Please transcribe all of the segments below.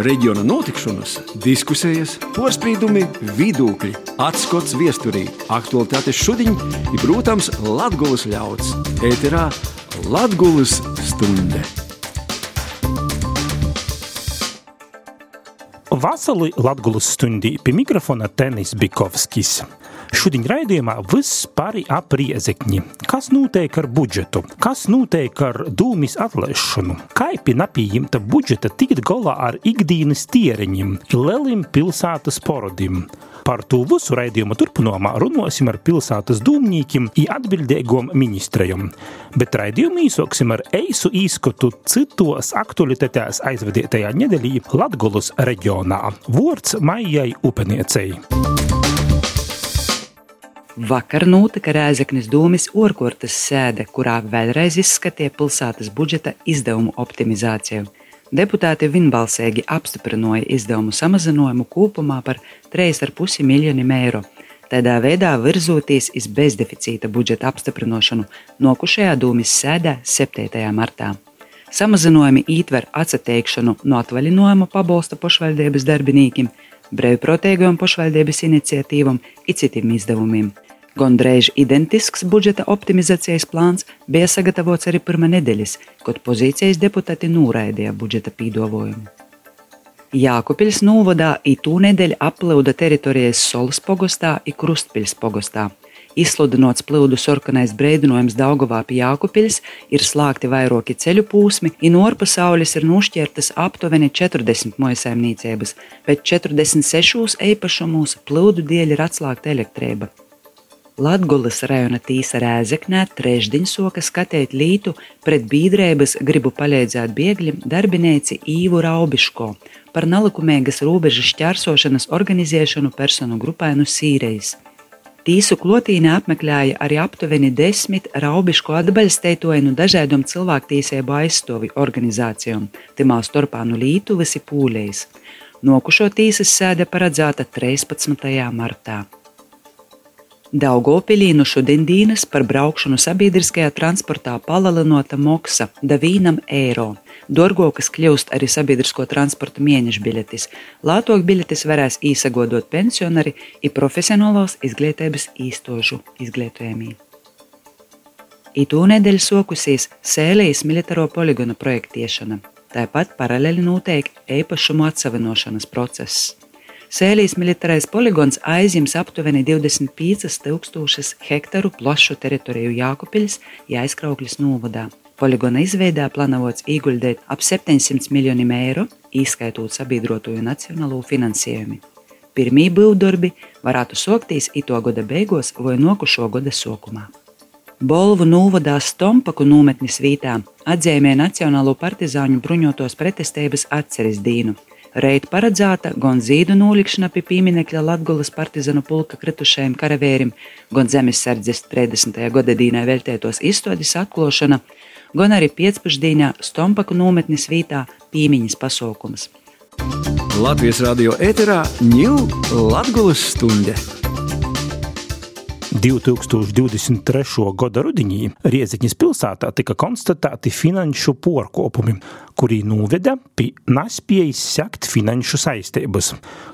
reģiona notikšanas, diskusijas, porcelāna, vidūkļi, atskats viesturī, aktuālitātes šodien ir, protams, Latvijas ļauds. Ēterā Latvijas stunde! Vasarī Latvijas stundī pie mikrofona Tenis Bikovskis. Šodien raidījumā viss pāri ap riezekņi. Kas notiek ar budžetu? Kas notiek ar dūmis atlaišanu? Kā pie napījumta budžeta tikt galā ar ikdienas tiereņiem, lielim pilsētas porodim? Par to visu raidījuma turpinājumā runāsim ar pilsētas dūmniekiem un atbildīgām ministrejām. Bet raidījumu īsoksim ar eisu īskatu citos aktualitātēs aizvadītajā nedēļā Latgulas reģionā. Vārds Maijai Upeniecei. Vakar notika Rēzeknes dūmis Orkortas sēde, kurā vēlreiz izskatīja pilsētas budžeta izdevumu optimizāciju. Deputāti vienbalsīgi apstiprināja izdevumu samazinājumu kopumā par 3,5 miljoniem eiro. Tādā veidā virzoties uz bezdeficīta budžeta apstiprināšanu nokušajā dūmis sēdē 7. martā. Samazinājumi ietver atsateikšanu no atvaļinājuma pabalsta pašvaldības darbiniekiem, brīvprātīgajām pašvaldības iniciatīvām un citiem izdevumiem. Gondrīz identisks budžeta optimizācijas plāns bija sagatavots arī pirmā nedēļas, kad pozīcijas deputāti noraidīja budžeta pīdolojumu. Jākupils novadā itū nedēļu aplauda teritorijas Solas pogostā un Krustpils pogostā. Izsludinots plūdu sarkanais brīdinājums Daugovā pie Jākupils, ir slēgti vairāki ceļu posmi, un no pasaules ir nošķirtas aptuveni 40 mojasēmniecības, bet 46 īpašumos plūdu dēļ ir atslēgta elektrība. Latgulas rajona tīsa rēzeknē trešdiņ soka skatīt lītu pret bīdrēbas gribu palīdzēt biegļiem darbinēci Īvu Raubiško par nelikumīgas robežas šķērsošanas organizēšanu personu grupainu Sīrejas. Tīsu klotīnē apmeklēja arī aptuveni desmit raubišku atbalstītoju dažādām cilvēktiesību aizstāvju organizācijām, timā starpā no Lītuvas un Pūlējas. Nokušo tīsas sēde paredzēta 13. martā. Daugopilī no šodien dienas par braukšanu sabiedriskajā transportā palielinota maksa 9 eiro. Dārgākas kļūst arī sabiedrisko transporta mēneša biļetes. Lētāk biļetes varēs īsagodot pensionāri un profesionālās izglītības īstožu izglītojumiem. Itu nedēļu sokusies Sēlijas militāro poligonu projektēšana. Tāpat paralēli notiek īpašumu atsevinošanas process. Sēlijas militārais poligons aizņems aptuveni 25,000 hektāru plašu teritoriju Jākupiļas, Jāizkraukļas novadā. Poligona izveidē plānots ieguldīt ap 700 miljoniem eiro, izskaitot sabiedroto nacionālo finansējumu. Pirmie būvdarbi varētu sākties ito gada beigās vai nokušo gada sākumā. Bolvu novadā Stompaku nometnes vītā atzīmē Nacionālo partizāņu bruņotos pretestības atceres dīnu, Reit paredzēta gan zīdu nolikšana pie pieminekļa Latgulas partizanu pulka kritušajiem karavīrim, gan zemesardzes 30. gadadīnā veltētos izstādes atklāšana, gan arī pēcpusdienā Stompaku nometnes vītā piemiņas pasaukums. Latvijas radio ēterā ņūl Latgulas stunde. 2023. gada rudenī Rieziņas pilsētā tika konstatēti finanšu porkopumi, kuri noveda pie nespējas sekt finanšu saistības.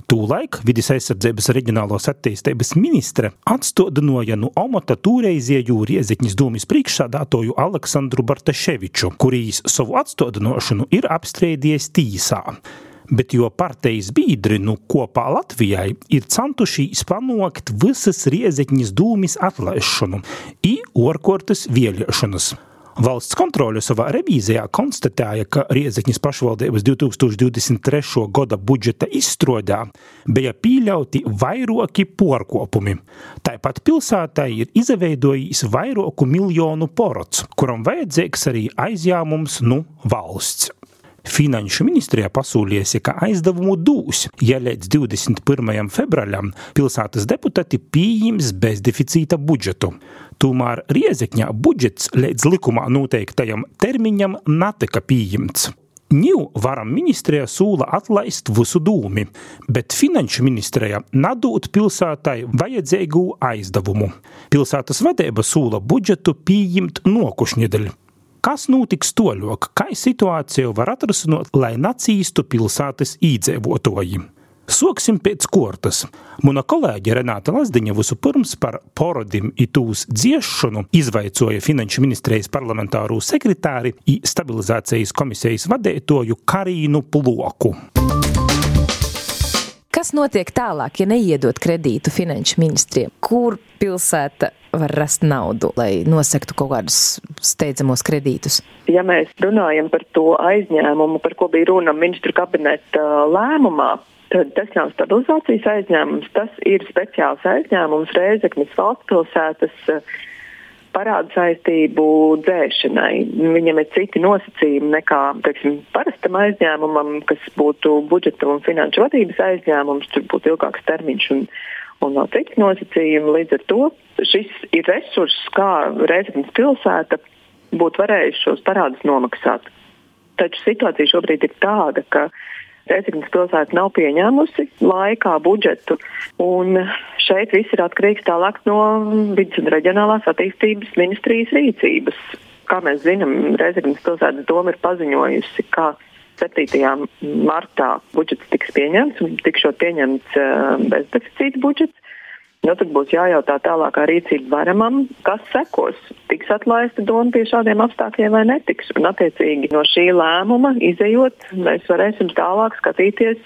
Tūlaik vidas aizsardzības reģionālās attīstības ministre atstādināja no omata tūreizēju Rieziņas dūmis priekšsādātoju Aleksandru Bartaševiču, kurīs savu atstādināšanu ir apstrēdies tīsā bet jo partijas biedri nu kopā Latvijai ir centušies panākt visas riezekņas dūmis atlaišanu i orkortas vēlēšanas. Valsts kontrole savā revīzijā konstatēja, ka Riezekņas pašvaldības 2023. gada budžeta izstrādē bija pieļauti vairāki porkopumi. Tāpat pilsētai ir izveidojis vairāku miljonu porots, kuram vajadzīgs arī aizņēmums no valsts. Finanšu ministrijā pasūliesi, ka aizdevumu dūs, ja līdz 21. februārim pilsētas deputāti pieņems bezdeficīta budžetu. Tomēr Riezekņā budžets līdz likumā noteiktajam termiņam netika pieņemts. Ņū varam ministrijā sūla atlaist visu dūmi, bet finanšu ministrijā nadūt pilsētai vajadzīgu aizdevumu. Pilsētas vadība sūla budžetu pieņemt nokušņedeļ. Kas notiks toļok, kā situāciju var atrasinot, lai nacīstu pilsētas īdzīvotoji? Soksim pēc kortas. Mana kolēģe Renāta Lazdiņa vispirms par porodim itūs dziešanu izvaicoja Finanšu ministrijas parlamentāru sekretāri i stabilizācijas komisijas vadētoju Karīnu Ploku. Kas notiek tālāk, ja neiedod kredītu finanšu ministriem? Kur pilsēta var rast naudu, lai nosaktu kaut kādus steidzamos kredītus? Ja mēs runājam par to aizņēmumu, par ko bija runa ministru kabineta lēmumā, Tad tas nav stabilizācijas aizņēmums, tas ir speciāls aizņēmums Reizeknas valsts pilsētas eh, parādu saistību dzēšanai. Viņam ir citi nosacījumi nekā teiksim, parastam aizņēmumam, kas būtu budžeta un finanšu vadības aizņēmums, tur būtu ilgāks termiņš un, un vēl citi nosacījumi. Līdz ar to šis ir resurss, kā Reizeknas pilsēta būtu varējusi šos parādus nomaksāt. Taču situācija šobrīd ir tāda, ka Reizeknas pilsēta nav pieņēmusi laikā budžetu. Un šeit viss ir atkarīgs tālāk no vidus un reģionālās attīstības ministrijas rīcības. Kā mēs zinām, Reizeknas pilsētas doma ir paziņojusi, ka 7. martā budžets tiks pieņemts tikšot pieņemts eh, bezdeficīta budžets. Nu, tad būs jājautā tālākā rīcība varamam, kas sekos. Tiks atlaista doma pie šādiem apstākļiem vai netiks. Un, attiecīgi, no šī lēmuma izējot, mēs varēsim tālāk skatīties,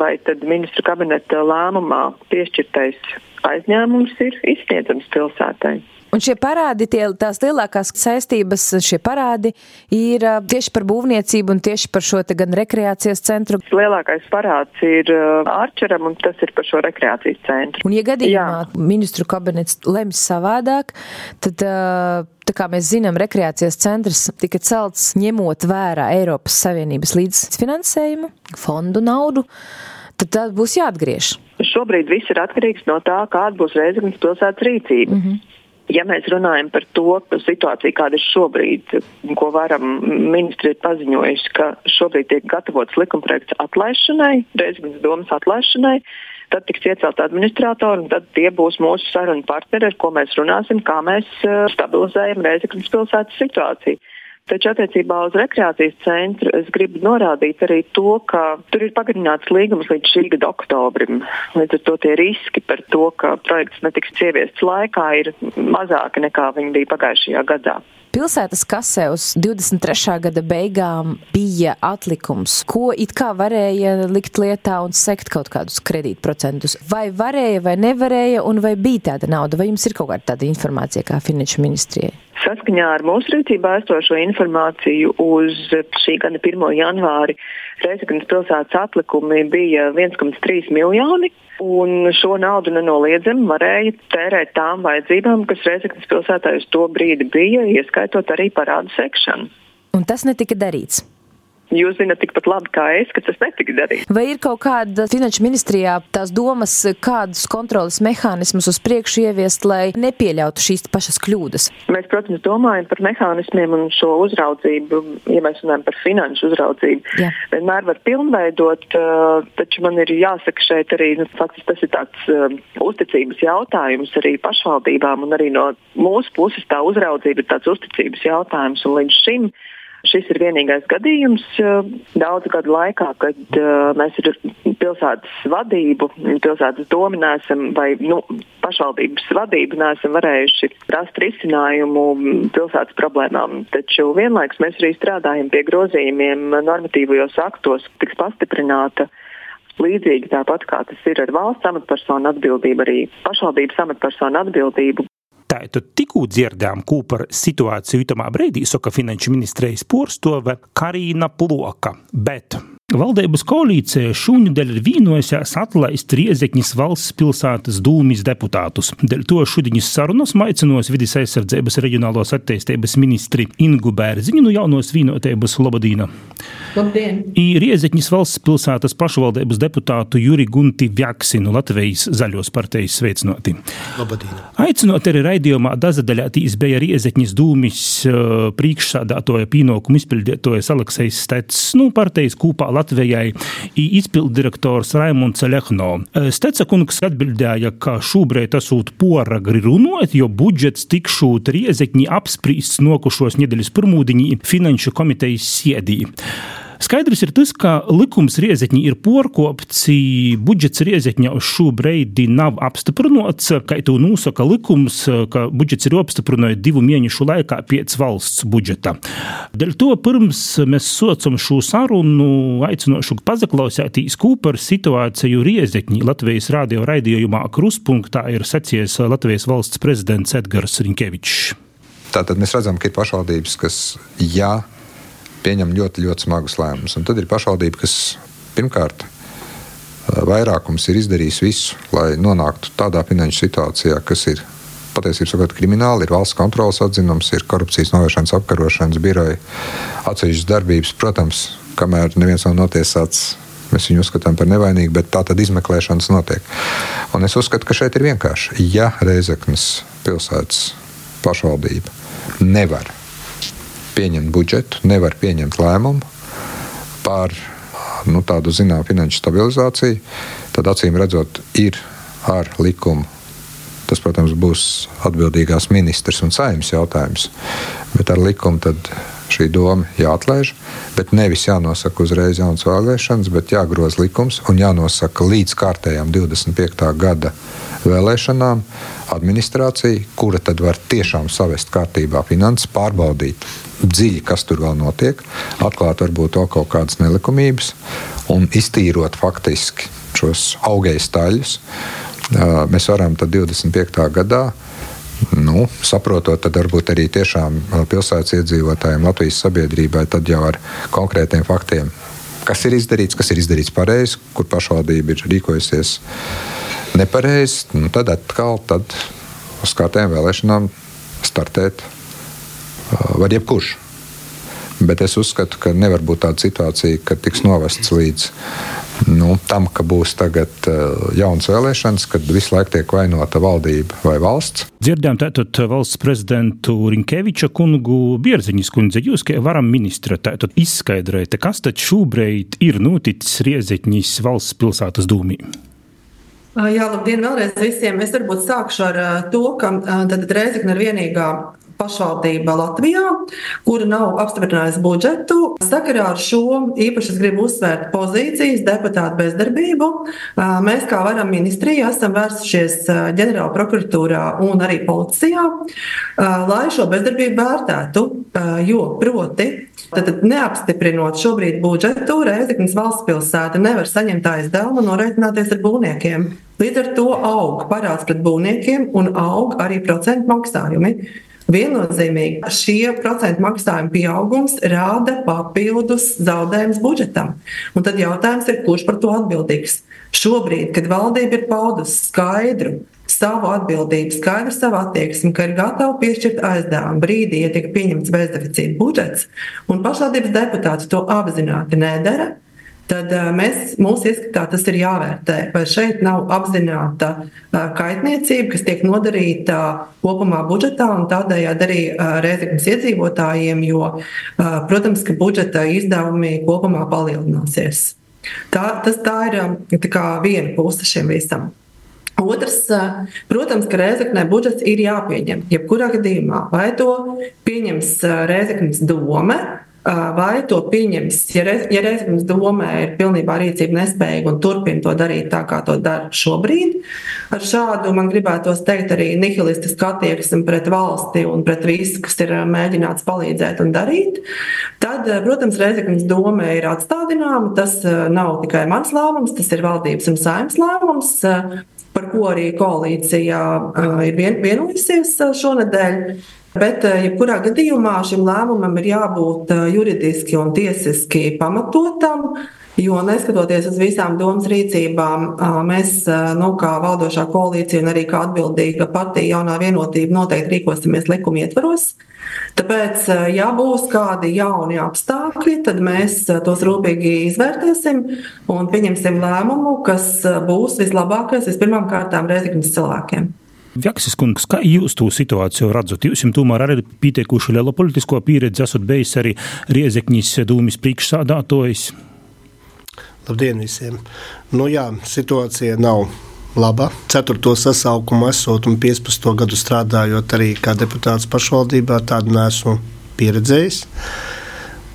vai tad ministru kabineta lēmumā piešķirtais aizņēmums ir izsniedzams pilsētai. Un šie parādi, tie, tās lielākās saistības, šie parādi ir tieši par būvniecību un tieši par šo gan rekreācijas centru. Lielākais parāds ir Arčeram un tas ir par šo rekreācijas centru. Un, ja gadījumā Jā. ministru kabinets lems savādāk, tad. Tā kā mēs zinām, rekreācijas centrs tika celts ņemot vērā Eiropas Savienības līdzfinansējumu, fondu naudu, tad tā būs jāatgriež. Šobrīd viss ir atkarīgs no tā, kāda būs Reizeknas pilsētas rīcība. Mm -hmm. Ja mēs runājam par to situāciju, kāda ir šobrīd, ko varam ministri ir paziņojuši, ka šobrīd tiek gatavots likumprojekts atlaišanai, Reizeknas domas atlaišanai, tad tiks iecelt administratori, un tad tie būs mūsu sarunu partneri, ar ko mēs runāsim, kā mēs eh, stabilizējam Reizeknas pilsētas situāciju. Taču attiecībā uz rekreācijas centru es gribu norādīt arī to, ka tur ir pagarināts līgums līdz šī gada oktobrim. Līdz ar to tie riski par to, ka projekts netiks ieviests laikā, ir mazāki nekā viņi bija pagājušajā gadā. Pilsētas kasē uz 23. gada beigām bija atlikums, ko it kā varēja likt lietā un sekt kaut kādus kredītprocentus. Vai varēja, vai nevarēja, un vai bija tāda nauda, vai jums ir kaut kāda tāda informācija kā finanšu ministrijai? Saskaņā ar mūsu rīcībā esošo informāciju uz šī gada 1. janvāri Reizeknas pilsētas atlikumi bija 1,3 miljoni. Un šo naudu nenoliedzami varēja tērēt tām vajadzībām, kas Reizeknas pilsētā uz to brīdi bija, ieskaitot arī parādu sekšanu. Un tas netika darīts. Jūs zināt tikpat labi kā es, ka tas netika darīts. Vai ir kaut kāda finanšu ministrijā tās domas, kādus kontrolas mehānismus uz priekšu ieviest, lai nepieļautu šīs pašas kļūdas? Mēs, protams, domājam par mehānismiem un šo uzraudzību, ja mēs runājam par finanšu uzraudzību. Jā. Vienmēr var pilnveidot, taču man ir jāsaka šeit arī, nu, faktiski tas ir tāds uh, uzticības jautājums arī pašvaldībām un arī no mūsu puses tā uzraudzība ir tāds uzticības jautājums. Un līdz šim Šis ir vienīgais gadījums daudzu gadu laikā, kad mēs ar pilsētas vadību, pilsētas domu nesam vai nu, pašvaldības vadību nesam varējuši rast risinājumu pilsētas problēmām. Taču vienlaikus mēs arī strādājam pie grozījumiem normatīvajos aktos, tiks pastiprināta līdzīgi tāpat kā tas ir ar valsts amatpersonu atbildību, arī pašvaldības amatpersonu atbildību Tātad tikko dzirdējām, ko par situāciju tamā brīdī saka finanšu ministrijas porstove Karīna Ploka, bet Valdības koalīcija šonadēļ ir vienojusies atlaist Riezekņas valsts pilsētas dūmis deputātus. Dēļ to šodienas sarunas maicinos vidis aizsardzības reģionālos attīstības ministri Ingu Bērziņu no jaunos vienotības Lobadīna. Labdien! Riezeķņas valsts pilsētas pašvaldības deputātu Juri Gunti Vjaksinu Latvijas zaļos partijas sveicinoti. Labdien! Aicinot arī raidījumā dazadaļātīs bija Riezeķņas dūmis priekšsādātoja pīnokumu izpildītojas Aleksejs Stets, nu, partijas kūpā Latvijai, izpildirektors Raimunds Lehno. Steca kungs atbildēja, ka šobrīd esot poragri runot, jo budžets tikšūt Riezeķņi apsprīsts nokušos nedēļas pirmūdiņī finanšu komitejas siedī. Skaidrs ir tas, ka likums riezekņi ir porkopts, budžets riezekņa uz šo breidi nav apstiprināts, kā to nosaka likums, ka budžets ir apstiprināts divu mēnešu laikā pēc valsts budžeta. Dēļ to pirms mēs socam šo sarunu, aicinošu pazaklausētīs kūpar situāciju riezekņi Latvijas radio raidījumā Kruspunktā ir sacījis Latvijas valsts prezidents Edgars Rinkevičs. Tātad mēs redzam, ka ir pašvaldības, kas jā, pieņem ļoti, ļoti smagus lēmumus. Tad ir pašvaldība, kas pirmkārt vairākums ir izdarījis visu, lai nonāktu tādā finanšu situācijā, kas ir patiesībā krimināli, ir valsts kontrolas atzinums, ir korupcijas novēršanas apkarošanas biroja atsevišķas darbības. Protams, kamēr neviens nav notiesāts, mēs viņu uzskatām par nevainīgu, bet tā tad izmeklēšanas notiek. Un es uzskatu, ka šeit ir vienkārši, ja Reizeknas pilsētas pašvaldība nevar pieņemt budžetu, nevar pieņemt lēmumu par nu, tādu zināmu finanšu stabilizāciju, tad acīm redzot, ir ar likumu. Tas, protams, būs atbildīgās ministrs un saimnes jautājums, bet ar likumu šī doma jāatlaiž, bet nevis jānosaka uzreiz jaunas vēlēšanas, bet jāgroza likums un jānosaka līdz kārtējām 25. gada vēlēšanām administrācija, kura tad var tiešām savest kārtībā finanses, pārbaudīt dziļi, kas tur vēl notiek, atklāt varbūt vēl kaut kādas nelikumības un iztīrot faktiski šos augējas taļus. Mēs varam tad 25. gadā nu, saprotot, tad varbūt arī tiešām pilsētas iedzīvotājiem, Latvijas sabiedrībai, tad jau ar konkrētiem faktiem, kas ir izdarīts, kas ir izdarīts pareizi, kur pašvaldība ir rīkojusies nepareizi, nu, tad atkal tad uz kārtējām vēlēšanām startēt var jebkurš. Bet es uzskatu, ka nevar būt tāda situācija, ka tiks novests līdz nu, tam, ka būs tagad uh, jauns vēlēšanas, kad visu laiku tiek vainota valdība vai valsts. Dzirdējām tātad valsts prezidentu Rinkeviča kungu Bierziņas kundze. Jūs, kā varam ministra, tātad izskaidrojat, kas tad šobrīd ir noticis Riezeķņas valsts pilsētas dūmī? Jā, labdien vēlreiz visiem. Es varbūt sākšu ar to, ka Reizekne ir vienīgā pašvaldība Latvijā, kura nav apstiprinājusi budžetu. Sakarā ar šo īpaši es gribu uzsvērt pozīcijas deputātu bezdarbību. Mēs, kā varam ministrijā, esam vērsušies ģenerāla prokuratūrā un arī policijā, lai šo bezdarbību vērtētu, jo proti. Tad, neapstiprinot šobrīd budžetu, Reizeknas valsts pilsēta nevar saņemt aizdevumu un norēķināties ar būvniekiem. Līdz ar to aug parāds pret būvniekiem un aug arī procentu maksājumi. Viennozīmīgi šie procentu maksājuma pieaugums rāda papildus zaudējumus budžetam. Un tad jautājums ir, kurš par to atbildīgs? Šobrīd, kad valdība ir paudusi skaidru savu atbildību, skaidru savu attieksmi, ka ir gatava piešķirt aizdevumu brīdī, ja tiek pieņemts bezdeficīta budžets, un pašvaldības deputāti to apzināti nedara, tad mēs, mūsu ieskatā tas ir jāvērtē, vai šeit nav apzināta kaitniecība, kas tiek nodarīta kopumā budžetā un tādējādi arī Reizeknas iedzīvotājiem, jo, protams, ka budžeta izdevumi kopumā palielināsies. Tā, tas, tā ir tā viena puse šim visam. Otrs, protams, ka Reizeknē budžets ir jāpieņem. Jebkurā gadījumā, vai to pieņems Reizeknas doma, vai to pieņems, ja, reiz, ja Reizeknas domē ir pilnībā rīcība nespējīga un turpina to darīt tā, kā to dara šobrīd. Ar šādu man gribētos teikt arī nihilistisku attieksmi pret valsti un pret visu, kas ir mēģināts palīdzēt un darīt. Tad, protams, Reizeknas doma ir atstādināma. Tas nav tikai mans lēmums, tas ir valdības un saimnes lēmums par ko arī koalīcija ir vien, vienojusies šonadēļ. Bet, jebkurā gadījumā šim lēmumam ir jābūt juridiski un tiesiski pamatotam. Jo neskatoties uz visām domas rīcībām, mēs, nu, kā valdošā koalīcija un arī kā atbildīga partija, jaunā vienotība, noteikti rīkosimies likuma ietvaros. Tāpēc, ja būs kādi jauni apstākļi, tad mēs tos rūpīgi izvērtēsim un pieņemsim lēmumu, kas būs vislabākais vispirmām kārtām Reizeknas cilvēkiem. Vjaksis kungs, kā jūs to situāciju redzat? Jūs jums tomēr arī pietiekuši liela politisko pieredze, esat bijis arī Riezekņas dūmis priekšsādātojs. Labdien visiem! Nu jā, situācija nav laba. Ceturto sasaukumu esot un 15 gadu strādājot arī kā deputāts pašvaldībā, tādu nesmu pieredzējis.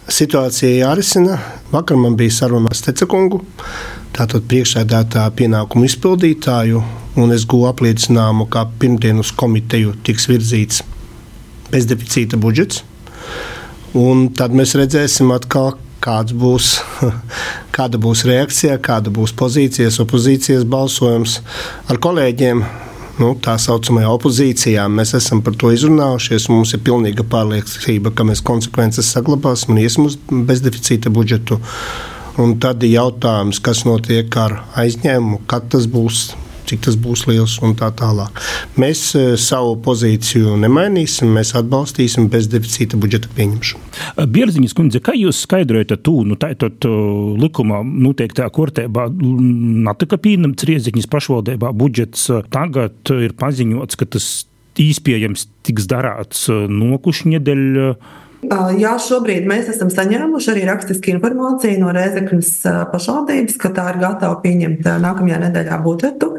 Situācija jārisina. Vakar man bija saruna ar Stecekungu, tātad priekšsēdētāju pienākumu izpildītāju, un es guvu apliecinājumu, ka pirmdien uz komiteju tiks virzīts bezdeficīta budžets. Un tad mēs redzēsim atkal, kāds būs, kāda būs reakcija, kāda būs pozīcijas, opozīcijas balsojums ar kolēģiem. Nu, tā saucamajā opozīcijā mēs esam par to izrunājušies. Mums ir pilnīga pārliecība, ka mēs konsekvences saglabāsim un iesim uz bezdeficīta budžetu. Un tad ir jautājums, kas notiek ar aizņēmumu, kad tas būs cik tas būs liels un tā tālāk. Mēs e, savu pozīciju nemainīsim, mēs atbalstīsim bezdeficīta budžeta pieņemšanu. Bierziņas kundze, kā jūs skaidrojat to, nu likumā noteiktā kortībā natika pieņemts Rieziņas pašvaldībā budžets, tagad ir paziņots, ka tas īspējams tiks darāts nokuši nedēļu Jā, šobrīd mēs esam saņēmuši arī rakstisku informāciju no Rēzeknas pašvaldības, ka tā ir gatava pieņemt nākamajā nedēļā budžetu.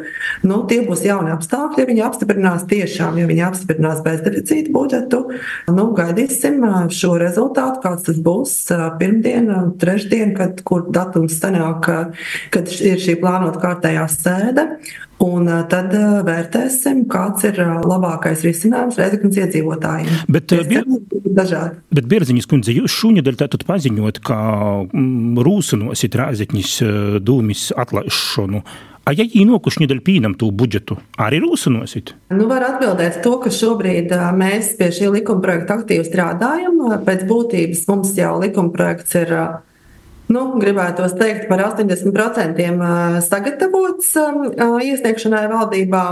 Nu, tie būs jauni apstākļi, ja viņi apstiprinās tiešām, ja viņi apstiprinās bezdeficīta budžetu. Nu, gaidīsim šo rezultātu, kāds tas būs pirmdien, trešdien, kad, kur datums sanāk, kad ir šī plānota kārtējā sēde. Un tad vērtēsim, kāds ir labākais risinājums Reizeknas iedzīvotājiem. Bet, bier... bet Bierziņas kundze, jūs šonadēļ tātad paziņot, ka mm, rūsinosit Reizekņas dūmis atlaišanu. A, ja īnokuši nedēļ pīnam to budžetu, arī rūsinosit? Nu, var atbildēt to, ka šobrīd mēs pie šī likuma projekta aktīvi strādājam. Pēc būtības mums jau likuma projekts ir nu, gribētos teikt, par 80% sagatavots iesniegšanai valdībā.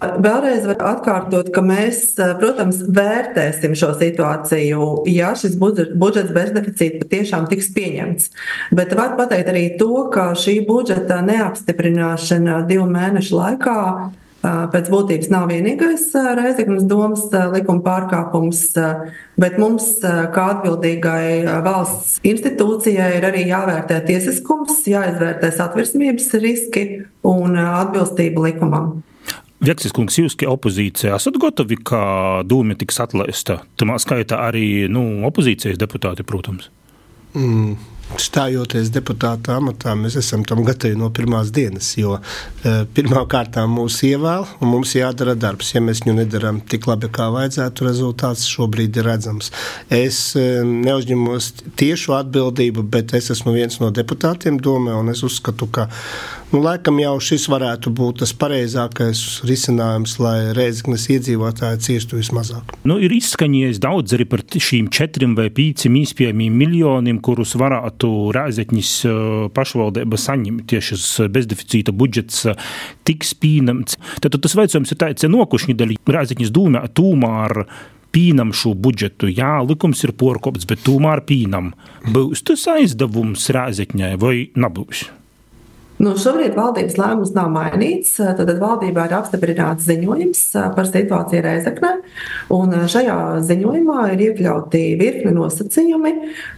Vēlreiz var atkārtot, ka mēs, protams, vērtēsim šo situāciju, ja šis budžets bez deficīta patiešām tiks pieņemts. Bet var pateikt arī to, ka šī budžeta neapstiprināšana divu mēnešu laikā pēc būtības nav vienīgais Reizeknas domas likuma pārkāpums, bet mums, kā atbildīgai valsts institūcijai, ir arī jāvērtē tiesiskums, jāizvērtē satversmības riski un atbilstība likumam. Veksis kungs, jūs, kā opozīcija, esat gatavi, ka dūmi tiks atlaista? Tamā skaitā arī nu, opozīcijas deputāti, protams. Mm. Stājoties deputāta amatā, mēs esam tam gatavi no pirmās dienas, jo e, pirmā kārtā mūs ievēl un mums jādara darbs. Ja mēs viņu nedarām tik labi, kā vajadzētu, rezultāts šobrīd ir redzams. Es e, neuzņemos tiešu atbildību, bet es esmu viens no deputātiem domē, un es uzskatu, ka Nu, laikam jau šis varētu būt tas pareizākais risinājums, lai Reizeknas iedzīvotāji ciestu vismazāk. Nu, ir izskanējis daudz arī par šīm četriem vai pieciem īspējamiem miljoniem, kurus varētu Reizekņas pašvaldība saņemt tieši uz bezdeficīta budžets tiks pieņemts. Tad tas veicams ir tāds nokušņi daļa Reizekņas dūmē tūmā ar pīnam šo budžetu. Jā, likums ir porkops, bet tomēr pīnam. Būs tas aizdevums Rēzekņai vai nebūs? Nu, šobrīd valdības lēmums nav mainīts. Tad valdībā ir apstiprināts ziņojums par situāciju Reizeknē. Šajā ziņojumā ir iekļauti virkni nosacījumi,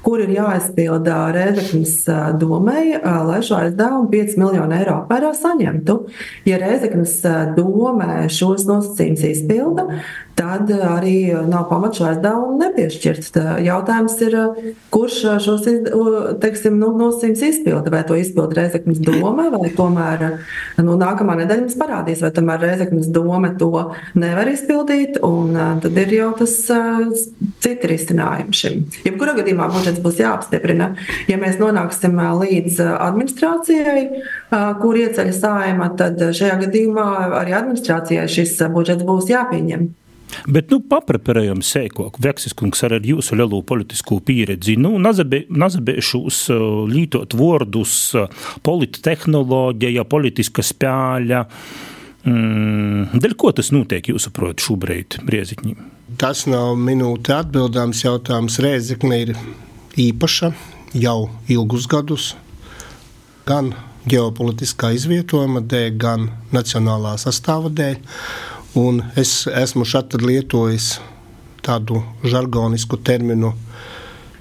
kur ir jāizpilda Reizeknas domai, lai šo aizdevumu 5 miljonu eiro apmērā saņemtu. Ja Reizeknas domē šos nosacījumus izpilda, tad arī nav pamats šo aizdevumu nepiešķirt. Jautājums ir, kurš šos teiksim, nu, nosacījumus izpilda, vai to izpilda Reizeknas doma doma, vai tomēr nu, nākamā nedēļa mums parādīs, vai tomēr Reizeknas doma to nevar izpildīt, un tad ir jau tas citi risinājumi šim. Jebkurā gadījumā budžets būs jāapstiprina. Ja mēs nonāksim līdz administrācijai, kur ieceļ saima, tad šajā gadījumā arī administrācijai šis budžets būs jāpieņem. Bet, nu, papreparējam sēkok, Veksis kungs ar, jūsu lielo politisko pieredzi, nu, nazabēšos uh, lītot vordus, uh, polittehnoloģija, politiska spēļa. Mm, dēļ ko tas notiek, jūsuprāt, šobrīd Riezikņī? Tas nav minūte atbildāms jautājums. Riezikne ir īpaša jau ilgus gadus. Gan ģeopolitiskā izvietojuma dēļ, gan nacionālā sastāva dēļ. Un es esmu šeit lietojis tādu žargonisku terminu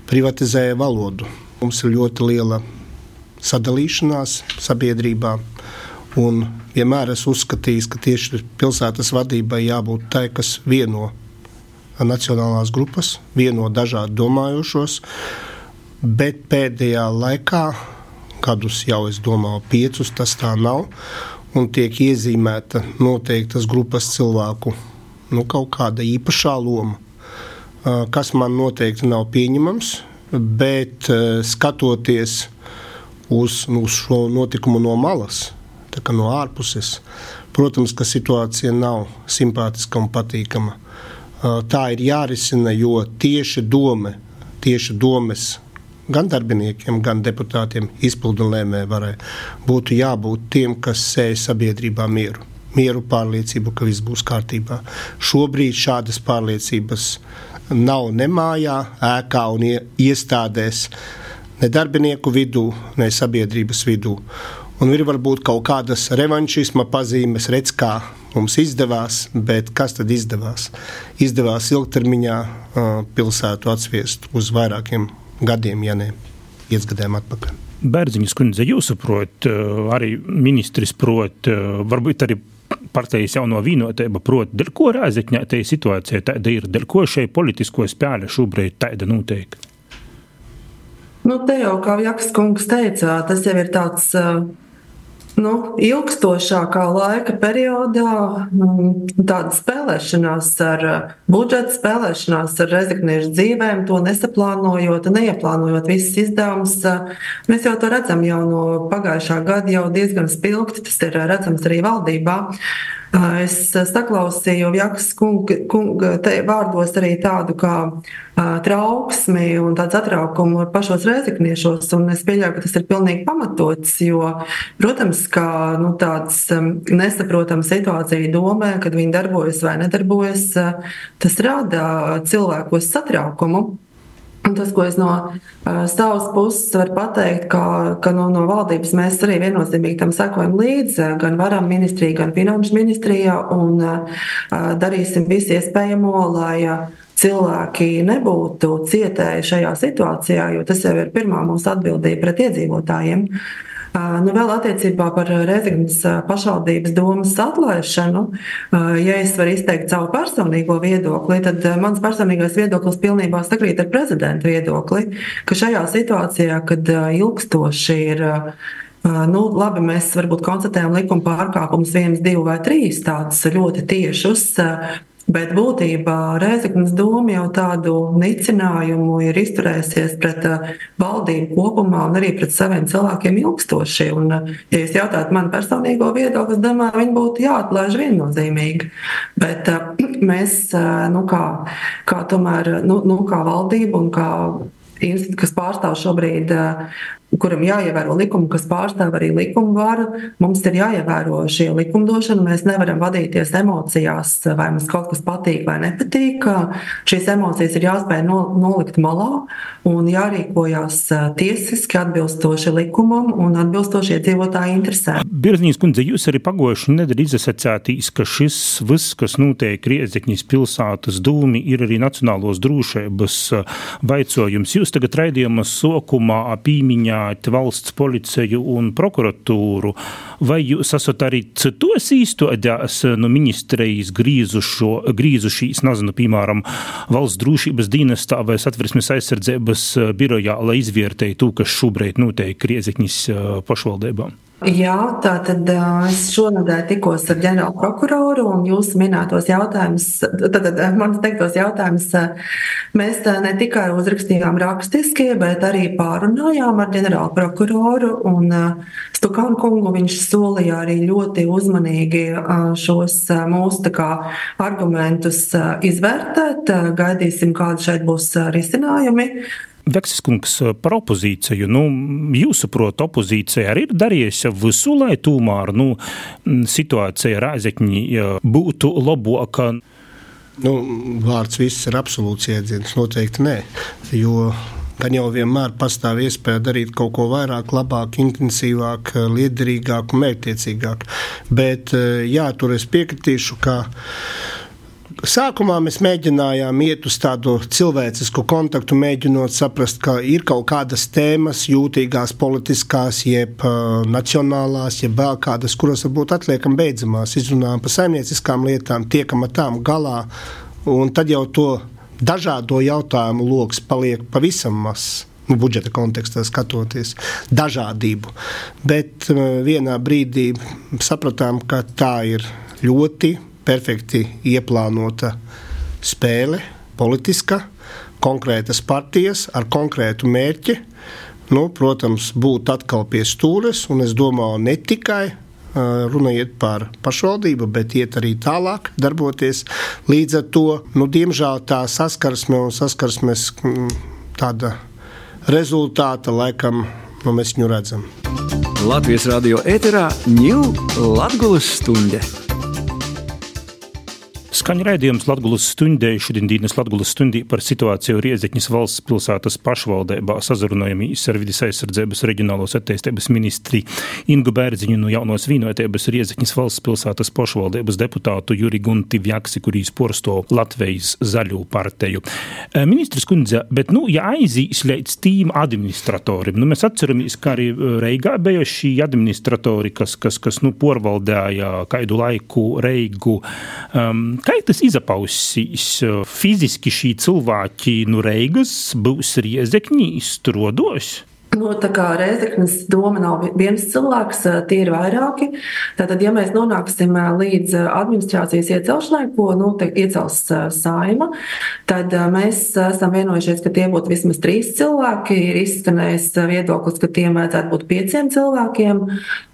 privatizēja valodu. Mums ir ļoti liela sadalīšanās sabiedrībā. Un vienmēr esmu uzskatījis, ka tieši pilsētas vadībai jābūt tai, kas vieno nacionālās grupas, vieno dažādi domājošos. Bet pēdējā laikā, gadus jau es domāju, piecus tas tā nav un tiek iezīmēta noteiktas grupas cilvēku nu, kaut kāda īpašā loma, kas man noteikti nav pieņemams. Bet skatoties uz, uz šo notikumu no malas, no ārpuses, protams, ka situācija nav simpātiska un patīkama. Tā ir jārisina, jo tieši doma, tieši domas gan darbiniekiem, gan deputātiem, izpildu lēmēji varai būtu jābūt tiem, kas sēž sabiedrībā mieru. Mieru pārliecību, ka viss būs kārtībā. Šobrīd šādas pārliecības nav ne mājā, ēkā un iestādēs, ne darbinieku vidū, ne sabiedrības vidū. Un ir varbūt kaut kādas revanšisma pazīmes, redz, kā mums izdevās, bet kas tad izdevās? Izdevās ilgtermiņā uh, pilsētu atsviest uz vairākiem gadiem, ja ne piecgadiem atpakaļ. Bērziņas kundze, jūs saprotat, eh, arī ministrs prot, eh, varbūt arī partijas jauno vienotība, proti, dēļ ko rāzekņā tajā situācijā tāda ir, dēļ ko šai politisko spēle šobrīd tāda notiek? Nu, te jau, kā Jakas kungs teica, tas jau ir tāds uh, nu, ilgstošākā laika periodā mm, tāda spēlēšanās ar uh, budžetu, spēlēšanās ar rezigniešu dzīvēm, to nesaplānojot, neieplānojot visas izdevumus. Uh, mēs jau to redzam jau no pagājušā gada, jau diezgan spilgti tas ir uh, redzams arī valdībā. Es saklausīju Jakas kunga, kunga vārdos arī tādu kā trauksmi un tādu satraukumu pašos rēzakniešos. Es pieļauju, ka tas ir pilnīgi pamatots, jo, protams, ka nu, tāds nesaprotama situācija domē, kad viņi darbojas vai nedarbojas, tas rada cilvēkos satraukumu. Un tas, ko es no uh, savas puses varu pateikt, ka, ka no, no valdības mēs arī viennozīmīgi tam sekojam līdzi, gan varam ministrijā, gan finanšu ministrijā, un uh, darīsim visu iespējamo, lai uh, cilvēki nebūtu cietēji šajā situācijā, jo tas jau ir pirmā mūsu atbildība pret iedzīvotājiem. Uh, Nu, vēl attiecībā par Rezignas pašvaldības domas atlaišanu, ja es varu izteikt savu personīgo viedokli, tad mans personīgais viedoklis pilnībā sakrīt ar prezidenta viedokli, ka šajā situācijā, kad ilgstoši ir Nu, labi, mēs varbūt konstatējam likuma pārkāpumus, viens, divi vai trīs tādus ļoti tiešus, Bet būtībā Rēzaknes doma jau tādu nicinājumu ir izturējusies pret uh, valdību kopumā un arī pret saviem cilvēkiem ilgstoši. Un, uh, ja jūs jautājat man personīgo viedokli, es domāju, viņi būtu jāatlaiž viennozīmīgi. Bet uh, mēs, nu kā, kā tomēr, nu, nu kā valdība un kā institūts, kas pārstāv šobrīd kuram jāievēro likumi, kas pārstāv arī likumu varu. Mums ir jāievēro šī likumdošana. Mēs nevaram vadīties emocijās, vai mums kaut kas patīk vai nepatīk. Šīs emocijas ir jāspēj nolikt malā un jārīkojas tiesiski atbilstoši likumam un atbilstoši iedzīvotāju interesēm. Birznīs kundze, jūs arī pagojuši nedēļu izsacētīs, ka šis viss, kas notiek Riezekņas pilsētas dūmi, ir arī nacionālos drošības vaicojums. Jūs tagad raidījuma sokumā apīmiņā minējāt valsts policiju un prokuratūru, vai jūs esat arī citos īstodās no ministrijas grīzušo, grīzušīs, nezinu, piemēram, valsts drošības dienestā vai satversmes aizsardzības birojā, lai izvērtētu to, kas šobrīd notiek Riezekņas pašvaldībām? Jā, tā tad es šonadēļ tikos ar ģenerālu prokuroru un jūsu minētos jautājumus, tad manis teiktos jautājumus mēs ne tikai uzrakstījām rakstiski, bet arī pārunājām ar ģenerālu prokuroru un Stukānu kungu. Viņš solīja arī ļoti uzmanīgi šos mūsu kā, argumentus izvērtēt. Gaidīsim, kādi šeit būs risinājumi. Veksiskungs par opozīciju. Nu, jūsuprāt, opozīcija arī ir darījusi visu, lai tomēr nu, situācija Rāzekņī būtu labāka. Nu, vārds viss ir absolūts jēdziens. Noteikti nē. Jo gan jau vienmēr pastāv iespēja darīt kaut ko vairāk, labāk, intensīvāk, liederīgāk un mērķtiecīgāk. Bet jā, tur es piekritīšu, ka Sākumā mēs mēģinājām iet uz tādu cilvēcisku kontaktu, mēģinot saprast, ka ir kaut kādas tēmas, jūtīgās, politiskās, jeb uh, nacionālās, jeb vēl kādas, kuras varbūt atliekam beidzamās, izrunājam par saimnieciskām lietām, tiekam ar tām galā, un tad jau to dažādo jautājumu lokus paliek pavisam mazs. Nu, budžeta kontekstā skatoties dažādību. Bet vienā brīdī sapratām, ka tā ir ļoti perfekti ieplānota spēle, politiska, konkrētas partijas ar konkrētu mērķi. Nu, protams, būt atkal pie stūres, un es domāju, ne tikai runa iet par pašvaldību, bet iet arī tālāk, darboties. Līdz ar to, nu, diemžēl, tā saskarsme un saskarsmes tāda rezultāta laikam nu, mēs viņu redzam. Latvijas radio ēterā ņūl Latvijas stunde. Skaņa raidījums Latvijas stundē, šodienas Latvijas stundī par situāciju Riezekņas valsts pilsētas pašvaldībā sazrunājamies ar vidas aizsardzības reģionālos attīstības ministri Ingu Bērziņu no jaunos vīnotības Riezekņas valsts pilsētas pašvaldības deputātu Juri Gunti Vjaksi, kurīs porsto Latvijas zaļu partiju. Eh, ministrs kundze, bet, nu, ja aizīs līdz tīm administratorim, nu, mēs atceramies, ka arī eh, Reigā bija šī administratori, kas, kas, kas nu, porvaldēja kaidu laiku Reigu. Um, Kā tas izapausīs? Fiziski šī cilvēki no Reigas būs riezekņīs, trodos? Nu, tā kā Reizeknas doma nav viens cilvēks, tie ir vairāki. Tātad, ja mēs nonāksim līdz administrācijas iecelšanai, ko nu, iecels saima, tad mēs esam vienojušies, ka tie būtu vismaz trīs cilvēki. Ir izskanējis viedoklis, ka tiem vajadzētu būt pieciem cilvēkiem.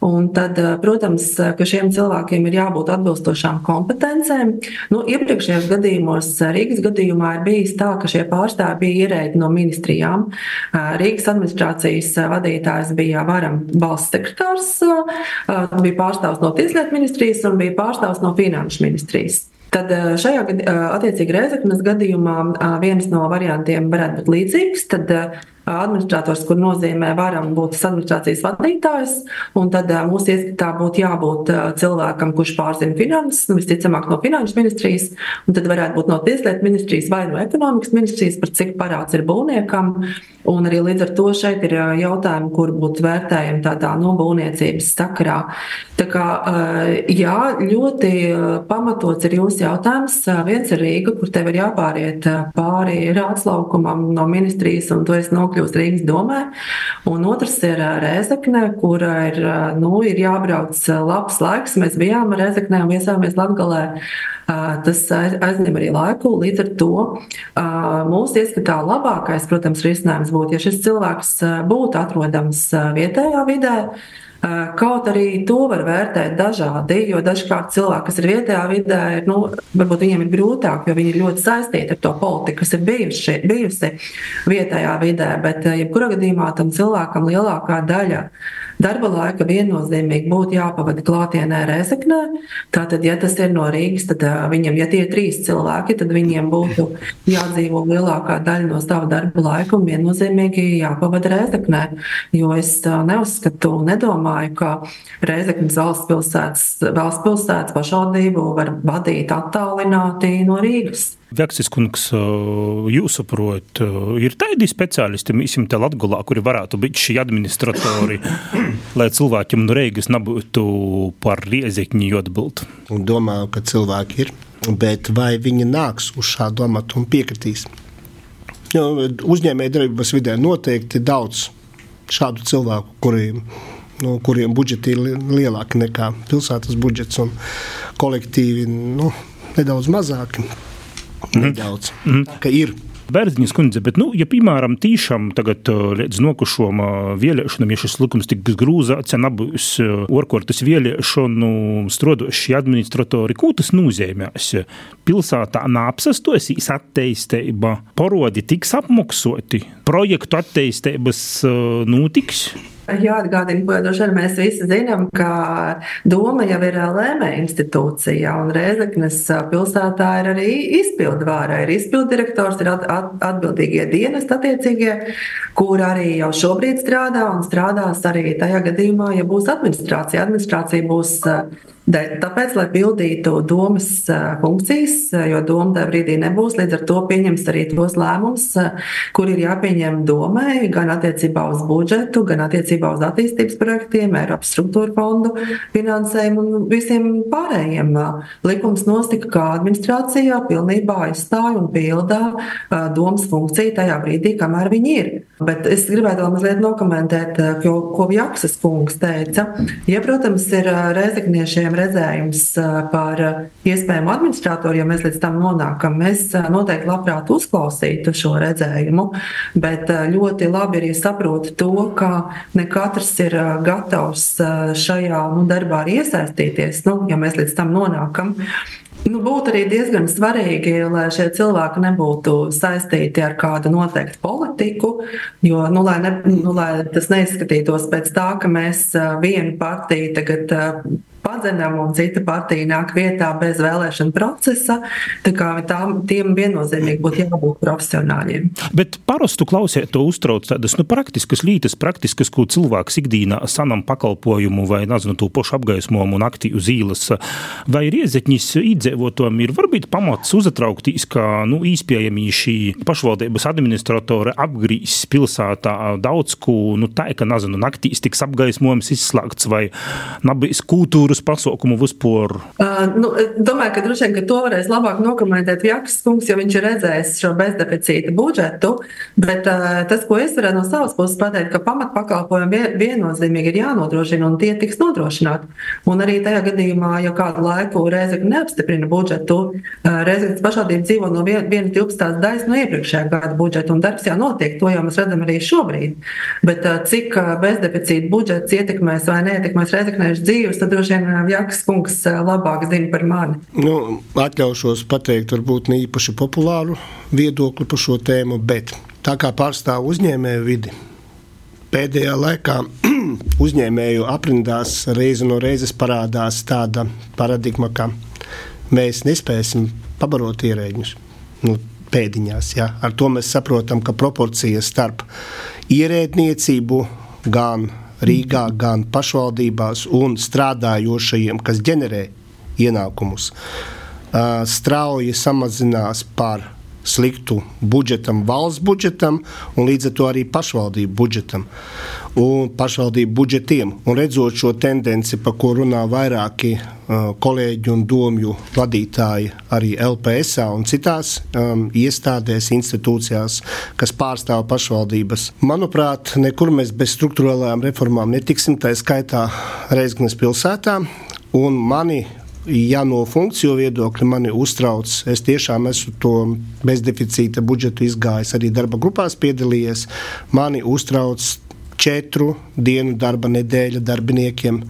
Un tad, protams, ka šiem cilvēkiem ir jābūt atbilstošām kompetencēm. Nu, iepriekšējos gadījumos, Rīgas gadījumā, ir bijis tā, ka šie pārstāvji bija ierēģi no ministrijām. Rīgas administrācija administrācijas vadītājs bija varam valsts sekretārs, bija pārstāvs no Tieslietu ministrijas un bija pārstāvs no Finanšu ministrijas. Tad šajā attiecīgi Reizeknas gadījumā viens no variantiem varētu būt līdzīgs. Tad administrators, kur nozīmē varam būt administrācijas vadītājs, un tad mūsu ieskatā būtu jābūt cilvēkam, kurš pārzina finanses, nu, visticamāk no finanšu ministrijas, un tad varētu būt no tieslietu ministrijas vai no ekonomikas ministrijas, par cik parāds ir būvniekam. Un arī līdz ar to šeit ir jautājumi, kur būtu vērtējami tādā no būvniecības sakarā. Tā kā, jā, ļoti pamatots ir jūsu jautājums. Viens ir Rīga, kur tev ir jāpāriet pāri rādslaukumam no ministrijas, un tu esi nokļuvis nokļūst Rīgas domē. Un otrs ir Rēzekne, kur ir, nu, ir jābrauc labs laiks. Mēs bijām Rēzeknē un viesāmies Latgalē. Tas aizņem arī laiku. Līdz ar to mūsu ieskatā labākais, protams, risinājums būtu, ja šis cilvēks būtu atrodams vietējā vidē. Kaut arī to var vērtēt dažādi, jo dažkārt cilvēki, kas ir vietējā vidē, ir, nu, varbūt viņiem ir grūtāk, jo viņi ir ļoti saistīti ar to politiku, kas ir bijuši, bijusi vietējā vidē. Bet, jebkurā gadījumā, tam cilvēkam lielākā daļa darba laika viennozīmīgi būtu jāpavada klātienē Rezeknē. Tātad, ja tas ir no Rīgas, tad viņam, ja tie ir trīs cilvēki, tad viņiem būtu jādzīvo lielākā daļa no sava darba laika un viennozīmīgi jāpavada Rezeknē. Jo es neuzskatu un nedomāju, ka Rezeknas valsts pilsētas, valsts pilsētas pašvaldību var vadīt attālināti no Rīgas. Veksis kungs, jūsuprāt, ir tādi speciālisti, mīsim, te Latgulā, kuri varētu būt šī administratori, lai cilvēkiem no Reigas nebūtu par riezekņi atbild? Domāju, ka cilvēki ir, bet vai viņi nāks uz šādu amatu un piekritīs? Uzņēmēja darbības vidē noteikti daudz šādu cilvēku, kuriem no kuriem budžeti ir lielāki nekā pilsētas budžets, un kolektīvi nu, nedaudz mazāki. Mhm. Nedaudz. Mm -hmm. Tā ir Bērziņas kundze, bet, nu, ja, piemēram, tīšām tagad līdz nokušom vēlēšanām, ja šis likums tiks grūzāts, ja nebūs orkortas vēlēšanu strodoši administratori, ko tas nozīmēs? Pilsētā nāpsastosīs attīstība, porodi tiks apmaksoti, projektu attīstības notiks. Jāatgādina, ko droši vien mēs visi zinām, ka Doma jau ir lēmēja institūcija, un Rēzeknes pilsētā ir arī izpildvāra, ir izpilddirektors, ir at, at, atbildīgie dienesti attiecīgie, kur arī jau šobrīd strādā un strādās arī tajā gadījumā, ja būs administrācija. Administrācija būs Tāpēc, lai pildītu domas funkcijas, jo doma tajā brīdī nebūs, līdz ar to pieņems arī tos lēmumus, kur ir jāpieņem domai, gan attiecībā uz budžetu, gan attiecībā uz attīstības projektiem, Eiropas struktūra fondu finansējumu un visiem pārējiem. Likums nosaka, ka administrācijā pilnībā aizstāja un pildā domas funkciju tajā brīdī, kamēr viņi ir. Bet es gribētu vēl mazliet nokomentēt, ko, ko Jaksas kungs teica. Ja, protams, ir reizekniešiem redzējums par iespējamu administratoru, ja mēs līdz tam nonākam. Mēs noteikti labprāt uzklausītu šo redzējumu, bet ļoti labi arī saprotu to, ka ne katrs ir gatavs šajā nu, darbā arī iesaistīties, nu, ja mēs līdz tam nonākam. Nu, būtu arī diezgan svarīgi, lai šie cilvēki nebūtu saistīti ar kādu noteiktu politiku, jo nu, lai, ne, nu, lai tas neizskatītos pēc tā, ka mēs vienu partiju tagad padzenam un cita partija nāk vietā bez vēlēšana procesa. Tā kā tām, tiem viennozīmīgi būtu jābūt profesionāļiem. Bet parastu klausēt to uztrauc tādas nu, praktiskas lietas, praktiskas, ko cilvēks ikdīnā sanam pakalpojumu vai, nezinu, to pašu apgaismojumu un aktīvu zīles. Vai riezekņis iedzīvotājiem ir varbūt pamats uzatrauktīs, ka, nu, īspējami šī pašvaldības administratore apgrīs pilsētā daudz ko, nu, tā, ka, nezinu, naktīs tiks apgaismojums izslēgts vai nabīs kultūras kultūras pasaukumu vispār? Uh, nu, domāju, ka droši vien ka to varēs labāk nokomentēt Jakas kungs, jo viņš ir redzējis šo bezdeficīta budžetu. Bet uh, tas, ko es varētu no savas puses pateikt, ka pamatpakalpojumi viennozīmīgi ir jānodrošina un tie tiks nodrošināti. Un arī tajā gadījumā, ja kādu laiku Reizekne neapstiprina budžetu, uh, Reizeknes pašvaldība dzīvo no vienas tilpstās daļas no iepriekšējā gada budžeta, un darbs jau notiek. To jau mēs redzam arī šobrīd. Bet uh, cik bezdeficīta budžets ietekmēs vai neietekmēs Reizeknēšu dzīves, tad droši vien Jakas kungs labāk zina par mani. Nu, atļaušos pateikt, varbūt ne īpaši populāru viedokli par šo tēmu, bet tā kā pārstāv uzņēmēju vidi, pēdējā laikā uzņēmēju aprindās reizi no reizes parādās tāda paradigma, ka mēs nespēsim pabarot ierēģņus. Nu, pēdiņās, ja? Ar to mēs saprotam, ka proporcija starp ierēdniecību gan Rīgā, gan pašvaldībās un strādājošajiem, kas ģenerē ienākumus, strauji samazinās par sliktu budžetam, valsts budžetam un līdz ar to arī pašvaldību budžetam un pašvaldību budžetiem. Un redzot šo tendenci, par ko runā vairāki uh, kolēģi un domju vadītāji arī LPS un citās um, iestādēs, institūcijās, kas pārstāv pašvaldības, manuprāt, nekur mēs bez struktūrālām reformām netiksim, tā skaitā Reizgnes pilsētā. Un mani ja no funkciju viedokļa mani uztrauc, es tiešām esmu to bezdeficīta budžetu izgājis, arī darba grupās piedalījies. Mani uztrauc četru dienu darba nedēļa darbiniekiem.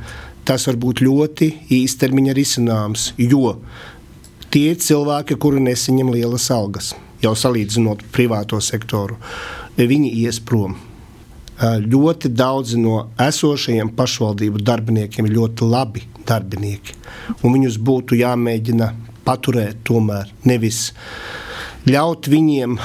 Tas var būt ļoti īstermiņa risinājums, jo tie cilvēki, kuri nesaņem lielas algas, jau salīdzinot privāto sektoru, viņi ies prom ļoti daudzi no esošajiem pašvaldību darbiniekiem ļoti labi darbinieki. Viņus būtu jāmēģina paturēt, tomēr nevis ļaut viņiem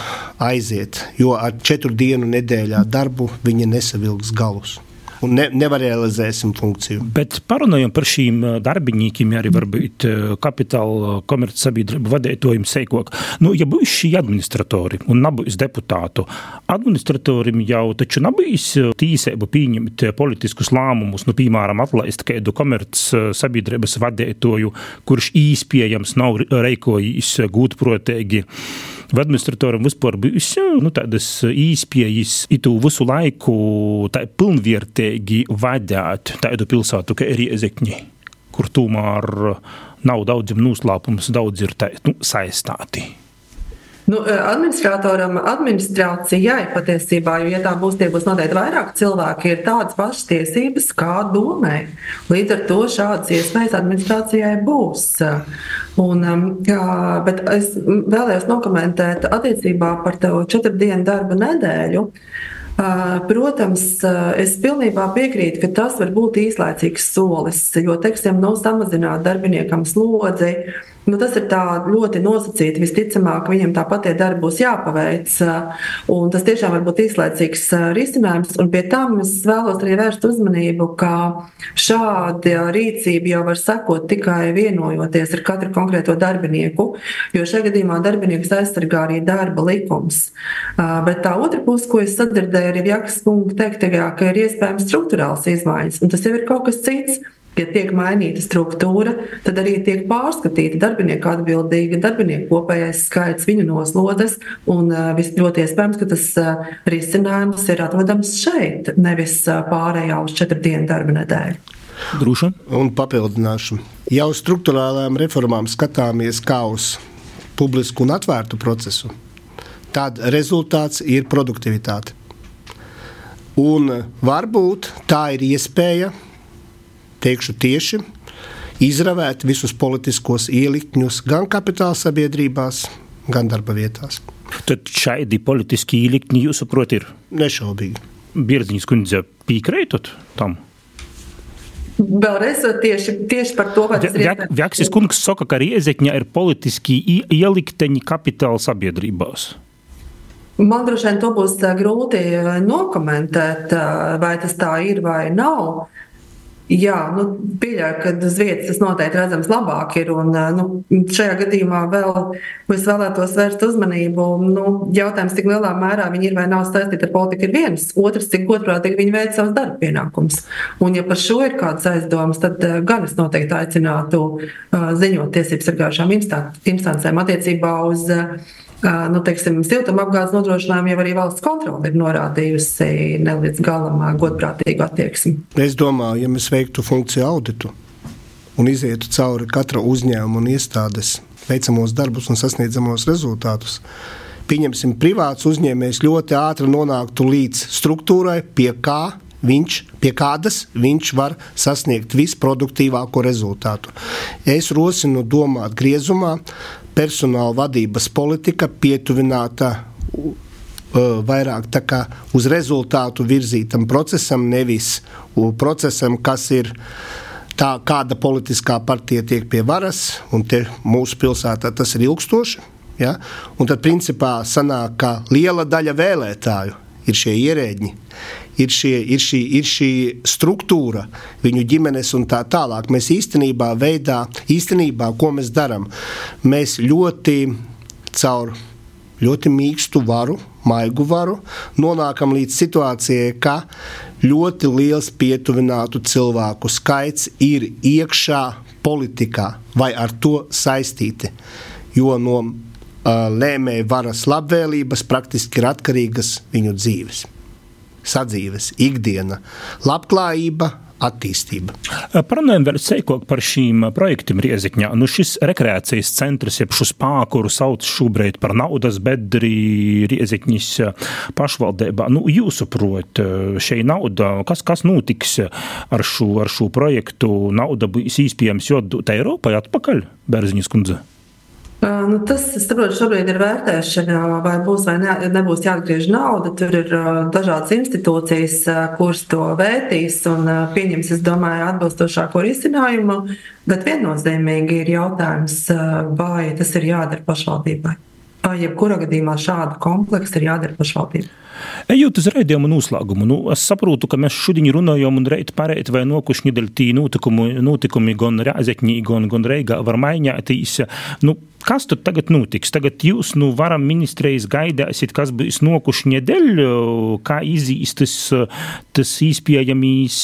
aiziet, jo ar četru dienu nedēļā darbu viņi nesavilks galus un ne, nerealizēsim funkciju. Bet parunājot par šīm darbiņiem, arī varbūt kapitāla komercsabiedrību vadītājiem seikok. Nu, ja būs šī administratori un nebūs deputātu, administratorim jau taču nebūs tīsība pieņemt politiskus lēmumus, nu, piemēram, atlaist kādu komercsabiedrības vadītāju, kurš īspējams nav reikojis gūtprotīgi Vai administratoram vispār bijis nu, tādas īspējas, itu visu laiku tā pilnvērtīgi vadīt tādu pilsētu kā Riezekņi, kur tomēr nav daudziem noslēpums, daudz ir tā, nu, saistāti? Nu, eh, administratoram, administrācijai patiesībā, jo, ja tā būs, tie būs noteikti vairāk cilvēki, ir tādas pašas tiesības kā domē. Līdz ar to šādas iespējas administrācijai būs. Un, um, jā, bet es vēlējos nokomentēt attiecībā par to četru dienu darba nedēļu. Protams, es pilnībā piekrītu, ka tas var būt īslaicīgs solis, jo, teiksim, nav samazināt darbiniekam slodzi Nu, tas ir ļoti nosacīti. Visticamāk, viņam tāpat tie darbi būs jāpaveic. Tas tiešām var būt īslaicīgs risinājums. Un pie tam es vēlos arī vērst uzmanību, ka šāda rīcība jau var sekot tikai vienojoties ar katru konkrēto darbinieku, jo šajā gadījumā darbinieks aizsargā arī darba likums. Bet tā otra puse, ko es sadzirdēju, ir Jakas kunga teiktajā, ka ir iespējams struktūrāls izmaiņas, un tas jau ir kaut kas cits. Ja tiek mainīta struktūra, tad arī tiek pārskatīta darbinieku atbildība, darbinieku kopējais skaits, viņu noslodzes. Un ļoti iespējams, ka tas risinājums ir atrodams šeit, nevis pārējā uz četru dienu darba nedēļu. Droši. Un papildināšu. Jau struktūrālām reformām skatāmies kā uz publisku un atvērtu procesu. Tad rezultāts ir produktivitāte. Un varbūt tā ir iespēja teikšu tieši, izravēt visus politiskos ielikņus gan kapitāla sabiedrībās, gan darba vietās. Tad šādi politiski ielikņi, jūsuprāt, ir? Nešaubīgi. Bierziņas kundze piekrītot tam? Vēlreiz tieši, tieši par to, vai tas ir. Vjaksis kungs saka, ka Riezekņa ir politiski ielikteņi kapitāla sabiedrībās. Man droši vien to būs grūti nokomentēt, vai tas tā ir vai nav. Jā, nu, pieļauju, ka uz vietas tas noteikti redzams labāk ir. Un, nu, šajā gadījumā vēl es vēlētos vērst uzmanību. Nu, jautājums, cik lielā mērā viņi ir vai nav saistīti ar politiku, ir viens. Otrs, cik godprātīgi viņi veic savus darba pienākumus. Un, ja par šo ir kādas aizdomas, tad gan es noteikti aicinātu ziņot tiesību sargājušām instancēm attiecībā uz nu, teiksim, siltumapgādes nodrošinājumu jau arī valsts kontrole ir norādījusi ne līdz galam godprātīgu attieksmi. Es domāju, ja mēs veiktu funkciju auditu un izietu cauri katra uzņēmuma un iestādes veicamos darbus un sasniedzamos rezultātus, pieņemsim, privāts uzņēmējs ļoti ātri nonāktu līdz struktūrai, pie kā viņš, pie kādas viņš var sasniegt visproduktīvāko rezultātu. Es rosinu domāt griezumā, personāla vadības politika pietuvināta vairāk uz rezultātu virzītam procesam, nevis procesam, kas ir tā, kāda politiskā partija tiek pie varas, un mūsu pilsētā tas ir ilgstoši. Ja? Un tad, principā, sanāk, ka liela daļa vēlētāju ir šie ierēģi, ir, šie, ir, šī, ir šī struktūra, viņu ģimenes un tā tālāk. Mēs īstenībā veidā, īstenībā, ko mēs darām, mēs ļoti caur ļoti mīkstu varu, maigu varu, nonākam līdz situācijai, ka ļoti liels pietuvinātu cilvēku skaits ir iekšā politikā vai ar to saistīti. Jo no uh, lēmēju varas labvēlības praktiski ir atkarīgas viņu dzīves sadzīves, ikdiena, labklājība, attīstība. Parunājam vēl seikāk par šīm projektiem Riezikņā. Nu, šis rekreācijas centrs, jeb šo spākuru sauc šobrīd par naudas bedri Riezikņas pašvaldībā. Nu, jūsuprot, šī nauda, kas, kas notiks ar šo, ar šo projektu? Nauda būs īspējams jodot Eiropai atpakaļ, Bērziņas kundze? Nu, tas, es saprotu, šobrīd ir vērtēšana, vai būs vai ne, nebūs jāatgriež nauda. Tur ir dažādas institūcijas, kuras to vērtīs un pieņems, es domāju, atbilstošāko risinājumu. Bet viennozīmīgi ir jautājums, vai tas ir jādara pašvaldībai. Vai jebkurā gadījumā šādu kompleksu ir jādara pašvaldībai. Ejot uz raidījuma noslēgumu, nu, es saprotu, ka mēs šodien runājam un reit pārēt vai nokuši nedēļ tī notikumi, notikumi gan Rēzekņī, gan, gan Reigā var mainīties. Nu, Kas tur tagad notiks? Tagad jūs, nu, varam ministrijas gaidāsiet, kas būs nokuši nedēļ, kā izīs tas, tas īspējamīs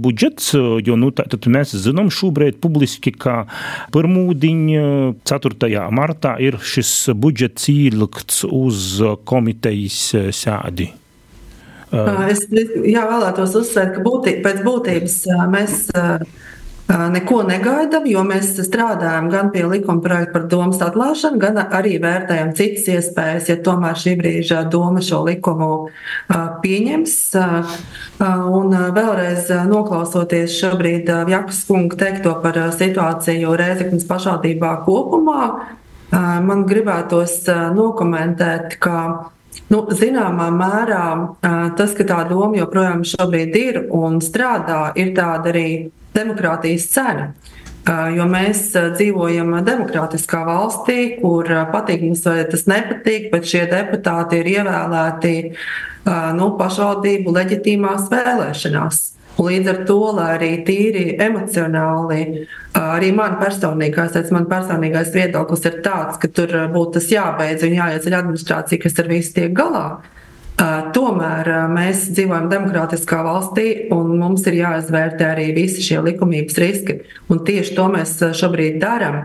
budžets, jo, nu, tā, tad mēs zinām šobrīd publiski, ka pirmūdiņ 4. martā ir šis budžets ielikts uz komitejas sēdi. Es jā, vēlētos uzsvērt, ka būtī, pēc būtības mēs neko negaidām, jo mēs strādājam gan pie likuma projekta par domas atklāšanu, gan arī vērtējam citas iespējas, ja tomēr šī brīža doma šo likumu pieņems. Un vēlreiz noklausoties šobrīd Jakas kunga teikto par situāciju Rēzeknas pašvaldībā kopumā, man gribētos nokomentēt, ka Nu, zināmā mērā tas, ka tā doma joprojām ir un strādā, ir tāda arī demokrātijas cena. Jo mēs dzīvojam demokrātiskā valstī, kur patīk mums vai tas nepatīk, bet šie deputāti ir ievēlēti nu, pašvaldību leģitīmās vēlēšanās. Līdz ar to, lai arī tīri emocionāli, arī man personīgais, man personīgais viedoklis ir tāds, ka tur būtu tas jābeidz un jāieceļ administrācija, kas ar visu tiek galā. Tomēr mēs dzīvojam demokrātiskā valstī, un mums ir jāizvērtē arī visi šie likumības riski. Un tieši to mēs šobrīd darām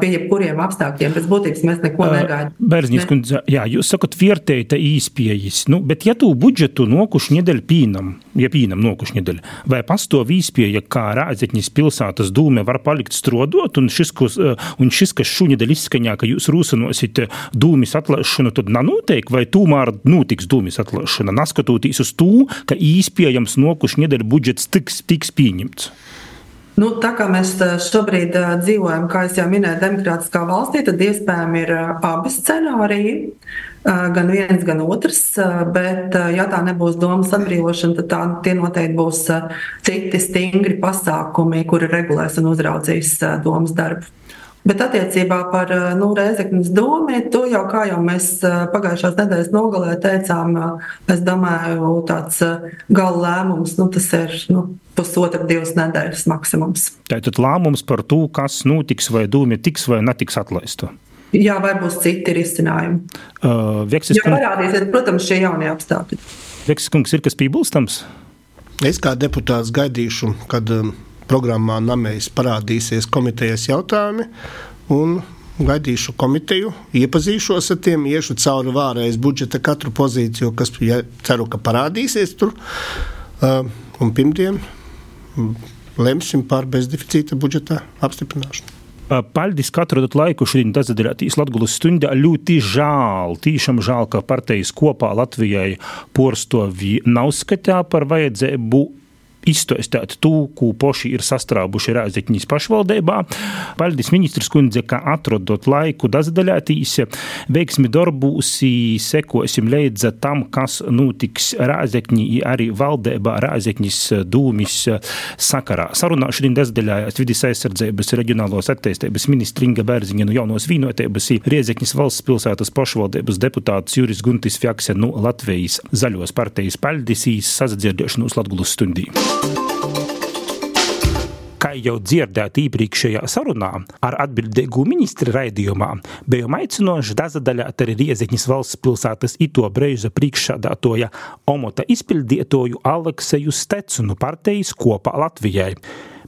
pie jebkuriem apstākļiem. Pēc būtības mēs neko negaidām. Bērziņš, ne? kundze, jā, jūs sakat, vērtējat īspējas, nu, bet ja tu budžetu nokuši nedēļu pīnam, ja pīnam nokuši nedēļu, vai pastāv īspēja, kā Rāzekņas pilsētas dūme var palikt strodot, un šis, kas, un šis kas šunedēļ izskaņā, ka jūs rūsinosit dūmis atlaišanu, tad nanotiek, vai tūmēr notiks dūmis atlaišana, naskatoties uz to, ka īspējams nokuši nedēļu budžets tiks, tiks pieņemts. Nu, tā kā mēs šobrīd dzīvojam, kā jau minēju, demokrātiskā valstī, tad iespējami ir abi scenāriji. Gan viens, gan otrs, bet, ja tā nebūs domas atbrīvošana, tad tā, tie noteikti būs citi stingri pasākumi, kuri regulēs un uzraudzīs domas darbu. Bet attiecībā par nu, Reizeknas domu, to jau kā jau mēs pagājušās nedēļas nogalē teicām, es domāju, tāds gala lēmums, nu, tas ir nu, pusotra, divas nedēļas maksimums. Tātad lēmums par to, kas notiks, vai dūmi tiks vai netiks atlaista. Jā, vai būs citi risinājumi. Uh, Veksis, Jā, parādīsies, protams, šie jaunie apstākļi. Veksis kungs ir kas piebilstams? Es kā deputāts gaidīšu, kad um, programmā Namējas parādīsies komitejas jautājumi. Gaidīšu komiteju, iepazīšos ar tiem, iešu cauri vārējas budžeta katru pozīciju, kas ja, ceru, ka parādīsies tur. Uh, un pirmdien lemsim par bezdeficīta budžeta apstiprināšanu. Paldies, ka atrodat laiku šodien dazadarētīs Latgulas stundā. Ļoti žēl, tīšām žēl, ka partijas kopā Latvijai porstovi nav skatā par vajadzību izstāstīt to, ko poši ir sastrābuši Rāzekņas pašvaldībā. Paldies, ministrs kundze, ka atrodot laiku daždaļātīs, veiksmi darbūsi, sekosim līdz tam, kas notiks Rāzekņī, arī valdībā Rāzekņas dūmis sakarā. Sarunā šodien daždaļājās vidis aizsardzības reģionālos attīstības ministra Inga Bērziņa no jaunos vīnotības, Riezekņas valsts pilsētas pašvaldības deputāts Juris Guntis Fjakse no Latvijas zaļos partijas paldies, sazadzirdēšanos Latgulas stundī. Kā jau dzirdēt iepriekšējā sarunā ar atbildīgu ministru raidījumā, bija aicinoši dazadaļāt arī Rieziņas valsts pilsētas ito breiza priekšsādātoja omota izpildītoju Alekseju Stecunu partijas kopā Latvijai.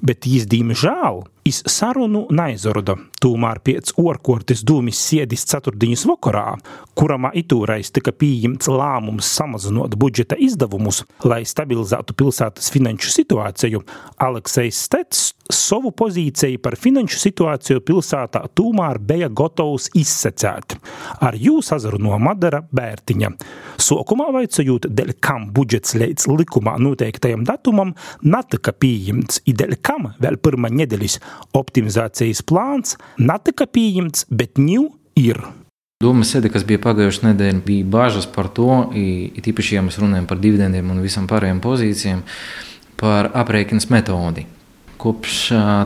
Bet, diemžēl, iz sarunu neizroda. Tomēr pēc orkortes dūmis sēdis ceturtdienas vakarā, kuramā itūrais tika pieņemts lēmums samazinot budžeta izdevumus, lai stabilizētu pilsētas finanšu situāciju, Aleksejs Stets savu pozīciju par finanšu situāciju pilsētā tomēr bija gatavs izsecēt. Ar jūs sazrunā Madara Bērtiņa. Sokumā vaicājot, dēļ kam budžets līdz likumā noteiktajam datumam netika pieņemts, i dēļ kam vēl pirmā nedēļas optimizācijas plāns netika pieņemts, bet ņū ir. Doma sēde, kas bija pagājušā nedēļa, bija bažas par to, it īpaši, ja mēs runājam par dividendiem un visam pārējiem pozīcijām, par aprēķināšanas metodi. Kopš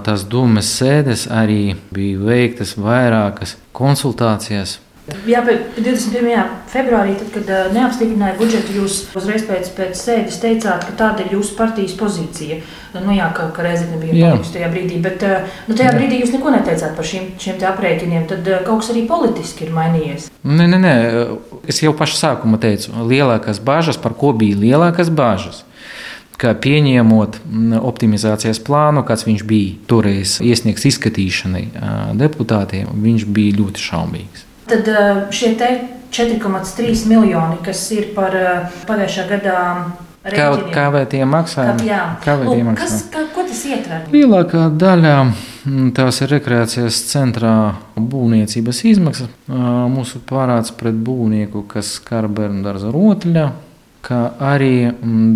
tās domas sēdes arī bija veiktas vairākas konsultācijas Jā, bet 21. februārī, tad, kad uh, neapstiprināja budžetu, jūs uzreiz pēc, pēc sēdes teicāt, ka tāda ir jūsu partijas pozīcija. Nu, jā, ka, ka Reizekne bija palikusi tajā brīdī, bet uh, nu, tajā brīdī jūs neko neteicāt par šiem, šiem aprēķiniem. Tad uh, kaut kas arī politiski ir mainījies. Nē, nē, nē. Es jau pašā sākumā teicu, lielākās bāžas, par ko bija lielākās bāžas ka pieņemot optimizācijas plānu, kāds viņš bija toreiz iesniegts izskatīšanai deputātiem, viņš bija ļoti šaubīgs. Tad šie 4,3 miljoni, kas ir par pagājušā gadā Kā, kā vai tie maksājumi? Jā, kā vai tie maksājumi? Kas, kā, ko tas ietver? Lielākā daļa tās ir rekreācijas centrā būvniecības izmaksas. Mūsu pārāds pret būvnieku, kas skar bērnu dārza rotaļā, kā arī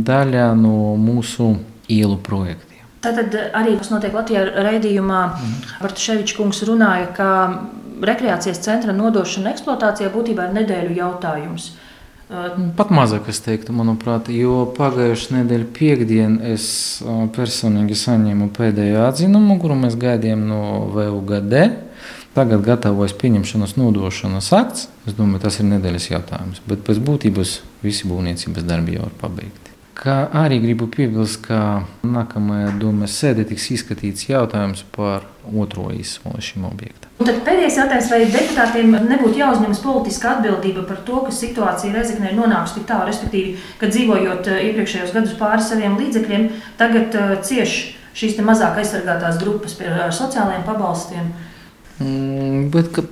daļa no mūsu ielu projektiem. Tātad arī, kas notiek Latvijā raidījumā, mm. Bartaševičs kungs runāja, ka rekreācijas centra nodošana eksploatācijā būtībā ir nedēļu jautājums. Pat mazāk es teiktu, manuprāt, jo pagājušā nedēļa piekdienā es personīgi saņēmu pēdējo atzinumu, kuru mēs gaidījām no VUGD. Tagad gatavojas pieņemšanas nodošanas akts. Es domāju, tas ir nedēļas jautājums, bet pēc būtības visi būvniecības darbi jau ir pabeigti. Kā arī gribu piebilst, ka nākamajā domas sēdē tiks izskatīts jautājums par otro izsoli šim objektam. Un tad pēdējais jautājums, vai deputātiem nebūtu jāuzņemas politiska atbildība par to, ka situācija Reizeknē nonākusi tik tālu, respektīvi, ka dzīvojot eh, iepriekšējos gadus pāri saviem līdzekļiem, tagad uh, cieš šīs mazāk aizsargātās grupas ar sociālajiem pabalstiem. Mm, bet, ka,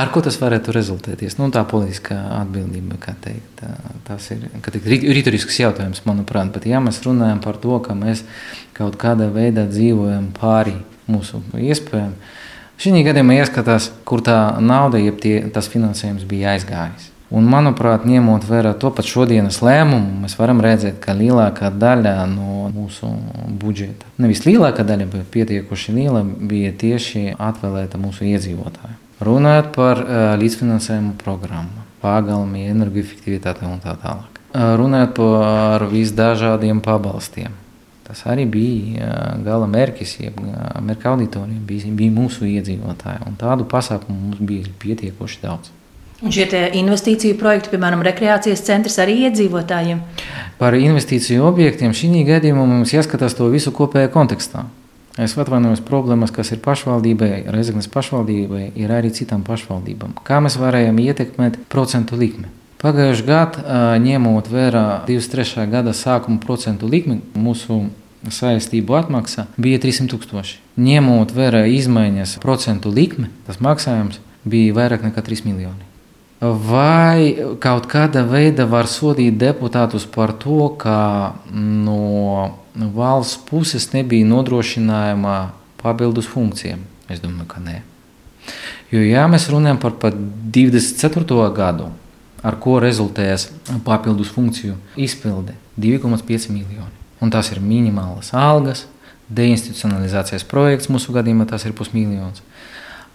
Ar ko tas varētu rezultēties? Nu, tā politiskā atbildība, kā teikt, tas ir rīturisks jautājums, manuprāt. Bet, ja mēs runājam par to, ka mēs kaut kādā veidā dzīvojam pāri mūsu iespējām, šī gadījumā ieskatās, kur tā nauda, jeb tie, tas finansējums bija aizgājis. Un, manuprāt, ņemot vērā to pat šodienas lēmumu, mēs varam redzēt, ka lielākā daļa no mūsu budžeta, nevis lielākā daļa, bet pietiekoši liela, bija tieši atvēlēta mūsu iedzīvotājiem. Runājot par līdzfinansējumu programmu, pagalmi, energoefektivitāti un tā tālāk. Runājot par visdažādiem pabalstiem. Tas arī bija gala mērķis, jeb mērķa auditorija bija, bija mūsu iedzīvotāji. Tādu pasākumu mums bija pietiekoši daudz. Un šie investīciju projekti, piemēram, rekreācijas centrs arī iedzīvotājiem? Par investīciju objektiem šī gadījumā mums jāskatās to visu kopējā kontekstā. Es atvainojos, problēmas, kas ir pašvaldībai, Reizeknas pašvaldībai, ir arī citām pašvaldībām. Kā mēs varējām ietekmēt procentu likmi? Pagājušajā gadā, ņemot vērā 23. gada sākuma procentu likmi, mūsu saistību atmaksa bija 300 tūkstoši. Ņemot vērā izmaiņas procentu likmi, tas maksājums bija vairāk nekā 3 miljoni. Vai kaut kāda veida var sodīt deputātus par to, ka no valsts puses nebija nodrošinājuma papildus funkcijām? Es domāju, ka nē. Jo, ja mēs runājam par pat 24. gadu, ar ko rezultējas papildus funkciju izpilde - 2,5 miljoni. Un tas ir minimālas algas, deinstitucionalizācijas projekts, mūsu gadījumā tas ir pusmiljons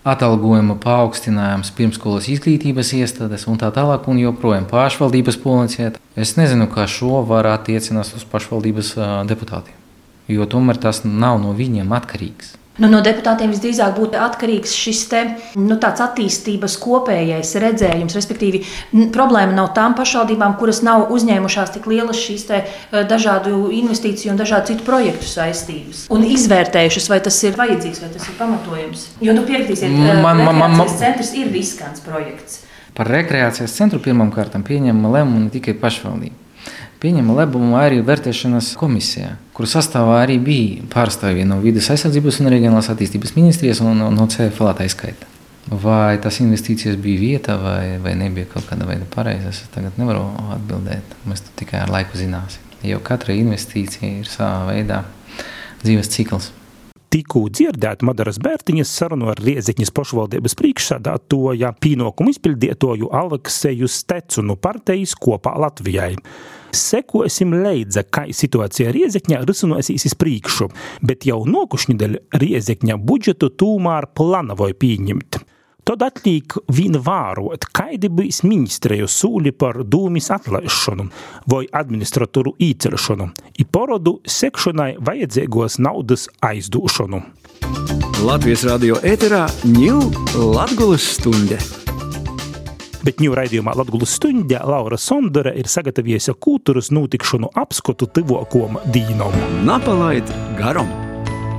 atalgojuma paaugstinājums pirmskolas izglītības iestādes un tā tālāk, un joprojām pašvaldības policija. Es nezinu, kā šo var attiecināt uz pašvaldības deputātiem, jo tomēr tas nav no viņiem atkarīgs. Nu, no deputātiem visdrīzāk būtu atkarīgs šis te, nu, attīstības kopējais redzējums. Respektīvi, problēma nav tām pašvaldībām, kuras nav uzņēmušās tik lielas šīs te, eh, dažādu investīciju un dažādu citu projektu saistības. Un izvērtējušas, vai tas ir vajadzīgs, vai tas ir pamatojams. Jo, nu, piekritīsiet, eh, man, man, man, man, centrs ir riskants projekts. Par rekreācijas centru pirmām kārtām pieņēma lēmumu ne tikai pašvaldība pieņēma lēmumu arī vērtēšanas komisijā, kur sastāvā arī bija pārstāvji no vidas aizsardzības un reģionālās attīstības ministrijas un no CFLA skaita. Vai tas investīcijas bija vieta vai, vai nebija kaut kāda veida pareizas, es tagad nevaru atbildēt. Mēs to tikai ar laiku zināsim. Jo katra investīcija ir savā veidā dzīves cikls. Tikko dzirdēt Madaras Bērtiņas sarunu ar Rieziņas pašvaldības priekšsādātoja pīnokumu izpildītoju Alekseju Stecunu partijas kopā Latvijai. Sekosim leidza, kā situācija Riezekņā risinosies iz priekšu, bet jau nokušņudeļ Riezekņā budžetu tūmār planavoja pieņemt. Tad atliek vien vērot, kādi bijis ministriju sūli par dūmis atlaišanu vai administratoru īcelšanu, i porodu sekšanai vajadzīgos naudas aizdūšanu. Latvijas radio ēterā ņūl Latgulas stunde. Bet ņū raidījumā Latgulas stundē Laura Sondore ir sagatavojusi kultūras notikšanu apskatu tuvokom dīnom. Napalaid garam!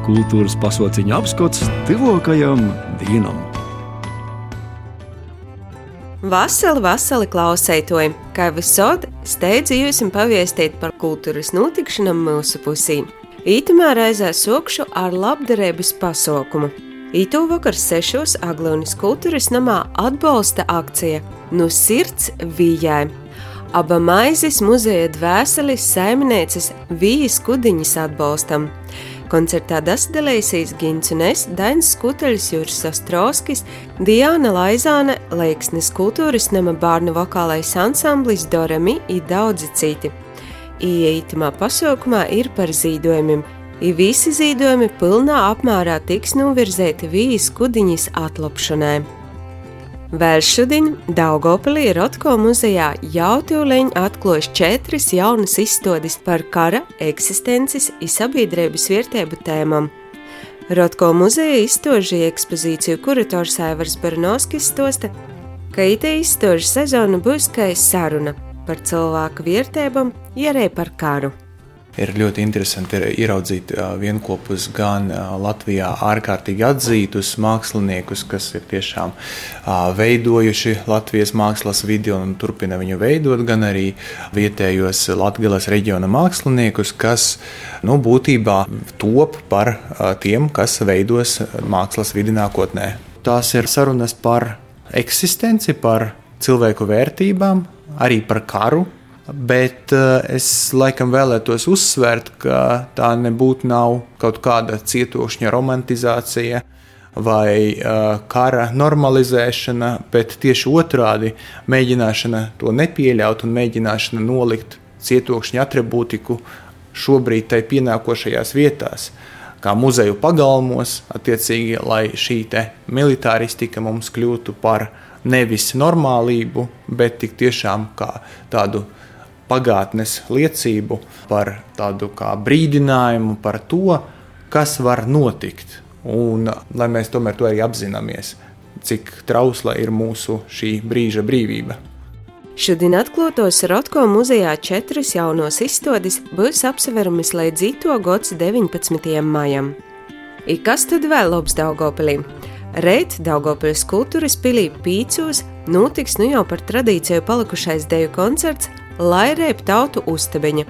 Kultūras pasauciņa apskats tuvokajam dīnam. Vasali, vasali klausētoji, kā visod steidzu jūs paviestīt par kultūras notikšanām mūsu pusī. Ītumā reizē sokšu ar labdarības pasaukumu. Īto vakar sešos Aglūnas kultūras namā atbalsta akcija No sirds vījai. Aba maizes muzeja dvēseles saimnieces Vijas kudiņas atbalstam. Koncertā dasdalīsies Gins un es, Dainis Skuteļs, Juris Ostrovskis, Diana Laizāne, Leiksnes kultūras nama bērnu vokālais ansamblis Dorami un daudzi citi. Ieitamā pasaukumā ir par zīdojumiem, I visi zīdojumi pilnā apmērā tiks novirzēti vījas kudiņas atlapšanai. Vēl šodien Daugopilī Rotko muzejā jautūleņi atklājas četras jaunas izstādes par kara, eksistences un sabiedrības vērtību tēmām. Rotko muzeja izstāžu ekspozīciju kurators Aivars Barnovskis stosta, ka itē izstāžu sezona būs kā saruna par cilvēku vērtībām, ja arī par karu ir ļoti interesanti ieraudzīt vienopus gan Latvijā ārkārtīgi atzītus māksliniekus, kas ir tiešām veidojuši Latvijas mākslas vidi un turpina viņu veidot, gan arī vietējos Latvijas reģiona māksliniekus, kas nu, būtībā top par tiem, kas veidos mākslas vidi nākotnē. Tās ir sarunas par eksistenci, par cilvēku vērtībām, arī par karu, Bet uh, es laikam vēlētos uzsvērt, ka tā nebūtu kaut kāda cietokšņa romantizācija vai uh, kara normalizēšana, bet tieši otrādi - mēģināšana to nepieļaut un mēģināšana nolikt cietokšņa attribūtiku šobrīd tai pienākošajās vietās. Kā muzeju pagalmos, attiecīgi, lai šī militāristika mums kļūtu par nevis normālību, bet tik tiešām kā tādu pagātnes liecību par tādu kā brīdinājumu par to, kas var notikt. Un lai mēs tomēr to arī apzināmies, cik trausla ir mūsu šī brīža brīvība. Šodien atklātos Rotko muzejā četras jaunos izstādes būs apsveramas līdz 2. gads 19. maijam. I kas tad vēl labs Daugopilī? Reit Daugopiļas kultūras pilī Pīcūs notiks nu jau par tradīciju palikušais deju koncerts Lairēp tautu uztabeņa,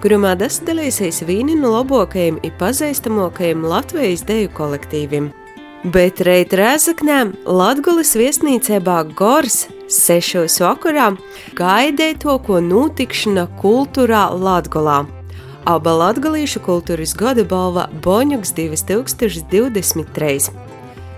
kurumā dalīsies vīni no labākajiem un pazīstamākajiem Latvijas deju kolektīviem. Bet reit rēzaknēm Latgulas viesnīcībā Gors sešos vakarā gaidīja to, ko notikšana kultūrā Latgulā. Aba latgalīšu kultūras gada balva Boņuks 2023.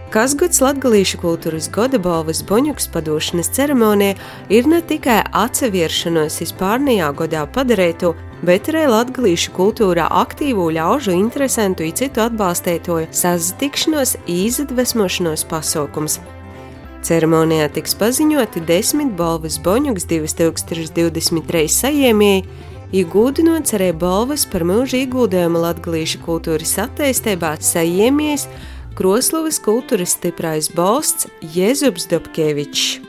Kasgads Latvijas kultūras gada balvas Boņuks padošanas ceremonija ir ne tikai atsevēršanos vispārnējā godā padarīto, bet arī latviešu kultūrā aktīvu ļaužu interesantu un citu atbalstītoju sazatikšanos, izdvesmošanos pasaukums. Ceremonijā tiks paziņoti desmit balvas Boņuks 2023 saņēmēji, iegūdinots arī balvas par mūža ieguldījumu latviešu kultūras attīstībā saņēmējs Kroslovas kultūras stiprais balsts Jēzubs Dobkevičs.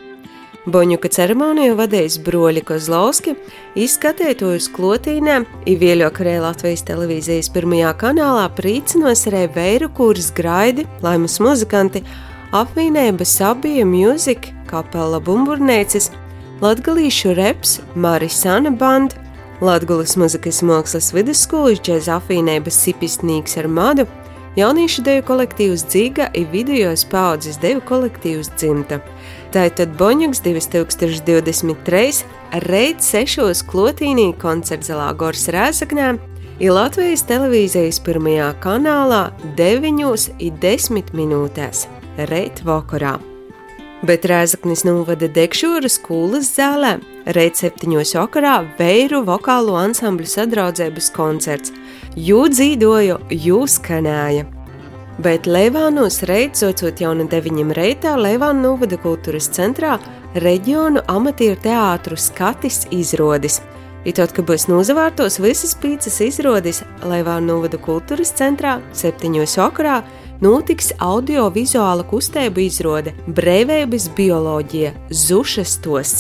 Boņuka ceremoniju vadījis Broļi Kozlovski, izskatītojas klotīnē, ivieļok arī Latvijas televīzijas pirmajā kanālā prīcinos arī veiru kūras graidi, laimas muzikanti, apvienība Sabija Music, kapela bumburnēcis, latgalīšu reps Marisana Band, Latgulas muzikas mākslas vidusskolas džēza apvienība Sipistnīgs ar madu, jauniešu deju kolektīvs Dzīga ir vidējos paudzes deju kolektīvs Dzimta. Tātad Boņuks 2023 reiz sešos klotīnī koncertzalā Gors Rēzaknē ir Latvijas televīzijas pirmajā kanālā 9,10 minūtēs reit vakarā. Bet Rēzaknis novada Dekšūras skūlas zālē, reit septiņos vakarā veiru vokālo ansambļu sadraudzības koncerts – Jū dzīvoju, jūs skanēja. Bet Leivānos reizocot jaunu deviņiem reitā Leivānu novada kultūras centrā reģionu amatieru teātru skatis izrodis. Itot, ka būs nozavārtos visas pīcis izrodis Leivānu novada kultūras centrā septiņos vakarā notiks audio-vizuāla kustība izrāde Brīvības bioloģija Zušas tos.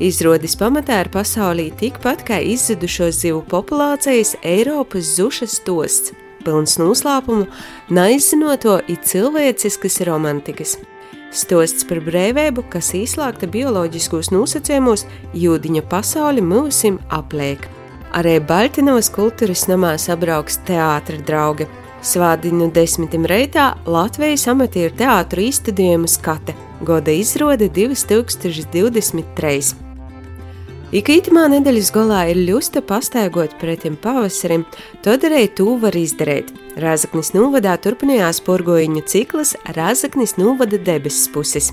Izrādes pamatā ir pasaulī tikpat kā izzudušo zivu populācijas Eiropas zušas tosts, pilns noslēpumu, naizzinoto it cilvēciskas romantikas. Stosts par brīvību, kas izslēgta bioloģiskos nosacījumos, jūdiņa pasauli mūsim apliek. Arī Baltinovas kultūras namā sabrauks teātra draugi. Svādiņu desmitim reitā Latvijas amatieru teātru izstudējumu skate, goda izrāde 2023. Ikītamā nedēļas galā ir ļusta pastaigot pretim pavasarim, to darēja tū var izdarīt. Rāzaknis novadā turpinājās porgojiņu cikls Rāzaknis novada debesis puses.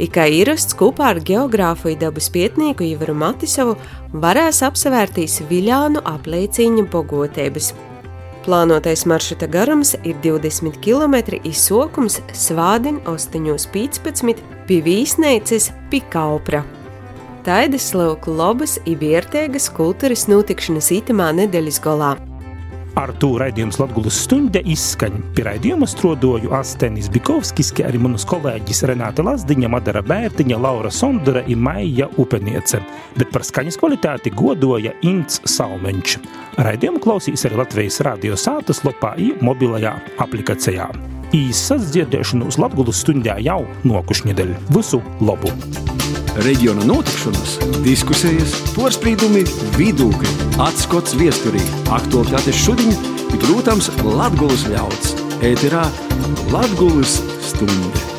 Ikā īrasts kopā ar geogrāfu dabas pietnieku Ivaru Matisovu varēs apsevērtīs Viļānu aplieciņa bogotības. Plānotais maršruta garums ir 20 km izsokums Svādin 8.15 pie Vīsneices Pikaupra. Taidas lūk lobas iviertēgas kultūras notikšanas itamā nedēļas galā. Ar to raidījums Latvijas stunde izskaņa. Pie raidījuma strodoju Astenis Bikovskis, kā arī manas kolēģis Renāte Lazdiņa, Madara Bērtiņa, Laura Sondura un Maija Upeniece. Bet par skaņas kvalitāti godoja Ints Salmeņš. Raidījumu klausīs arī Latvijas radio sātas lopā un mobilajā aplikācijā. Īsas dzirdēšanos Latvijas stundā jau nokušņedeļ. Visu labu! Reģiona notikšanas, diskusijas, porcelāna, vidūkļi, atskats viesturī, aktuālitātes šodien, protams, Latvijas ļauds. Ēterā Latvijas stunde!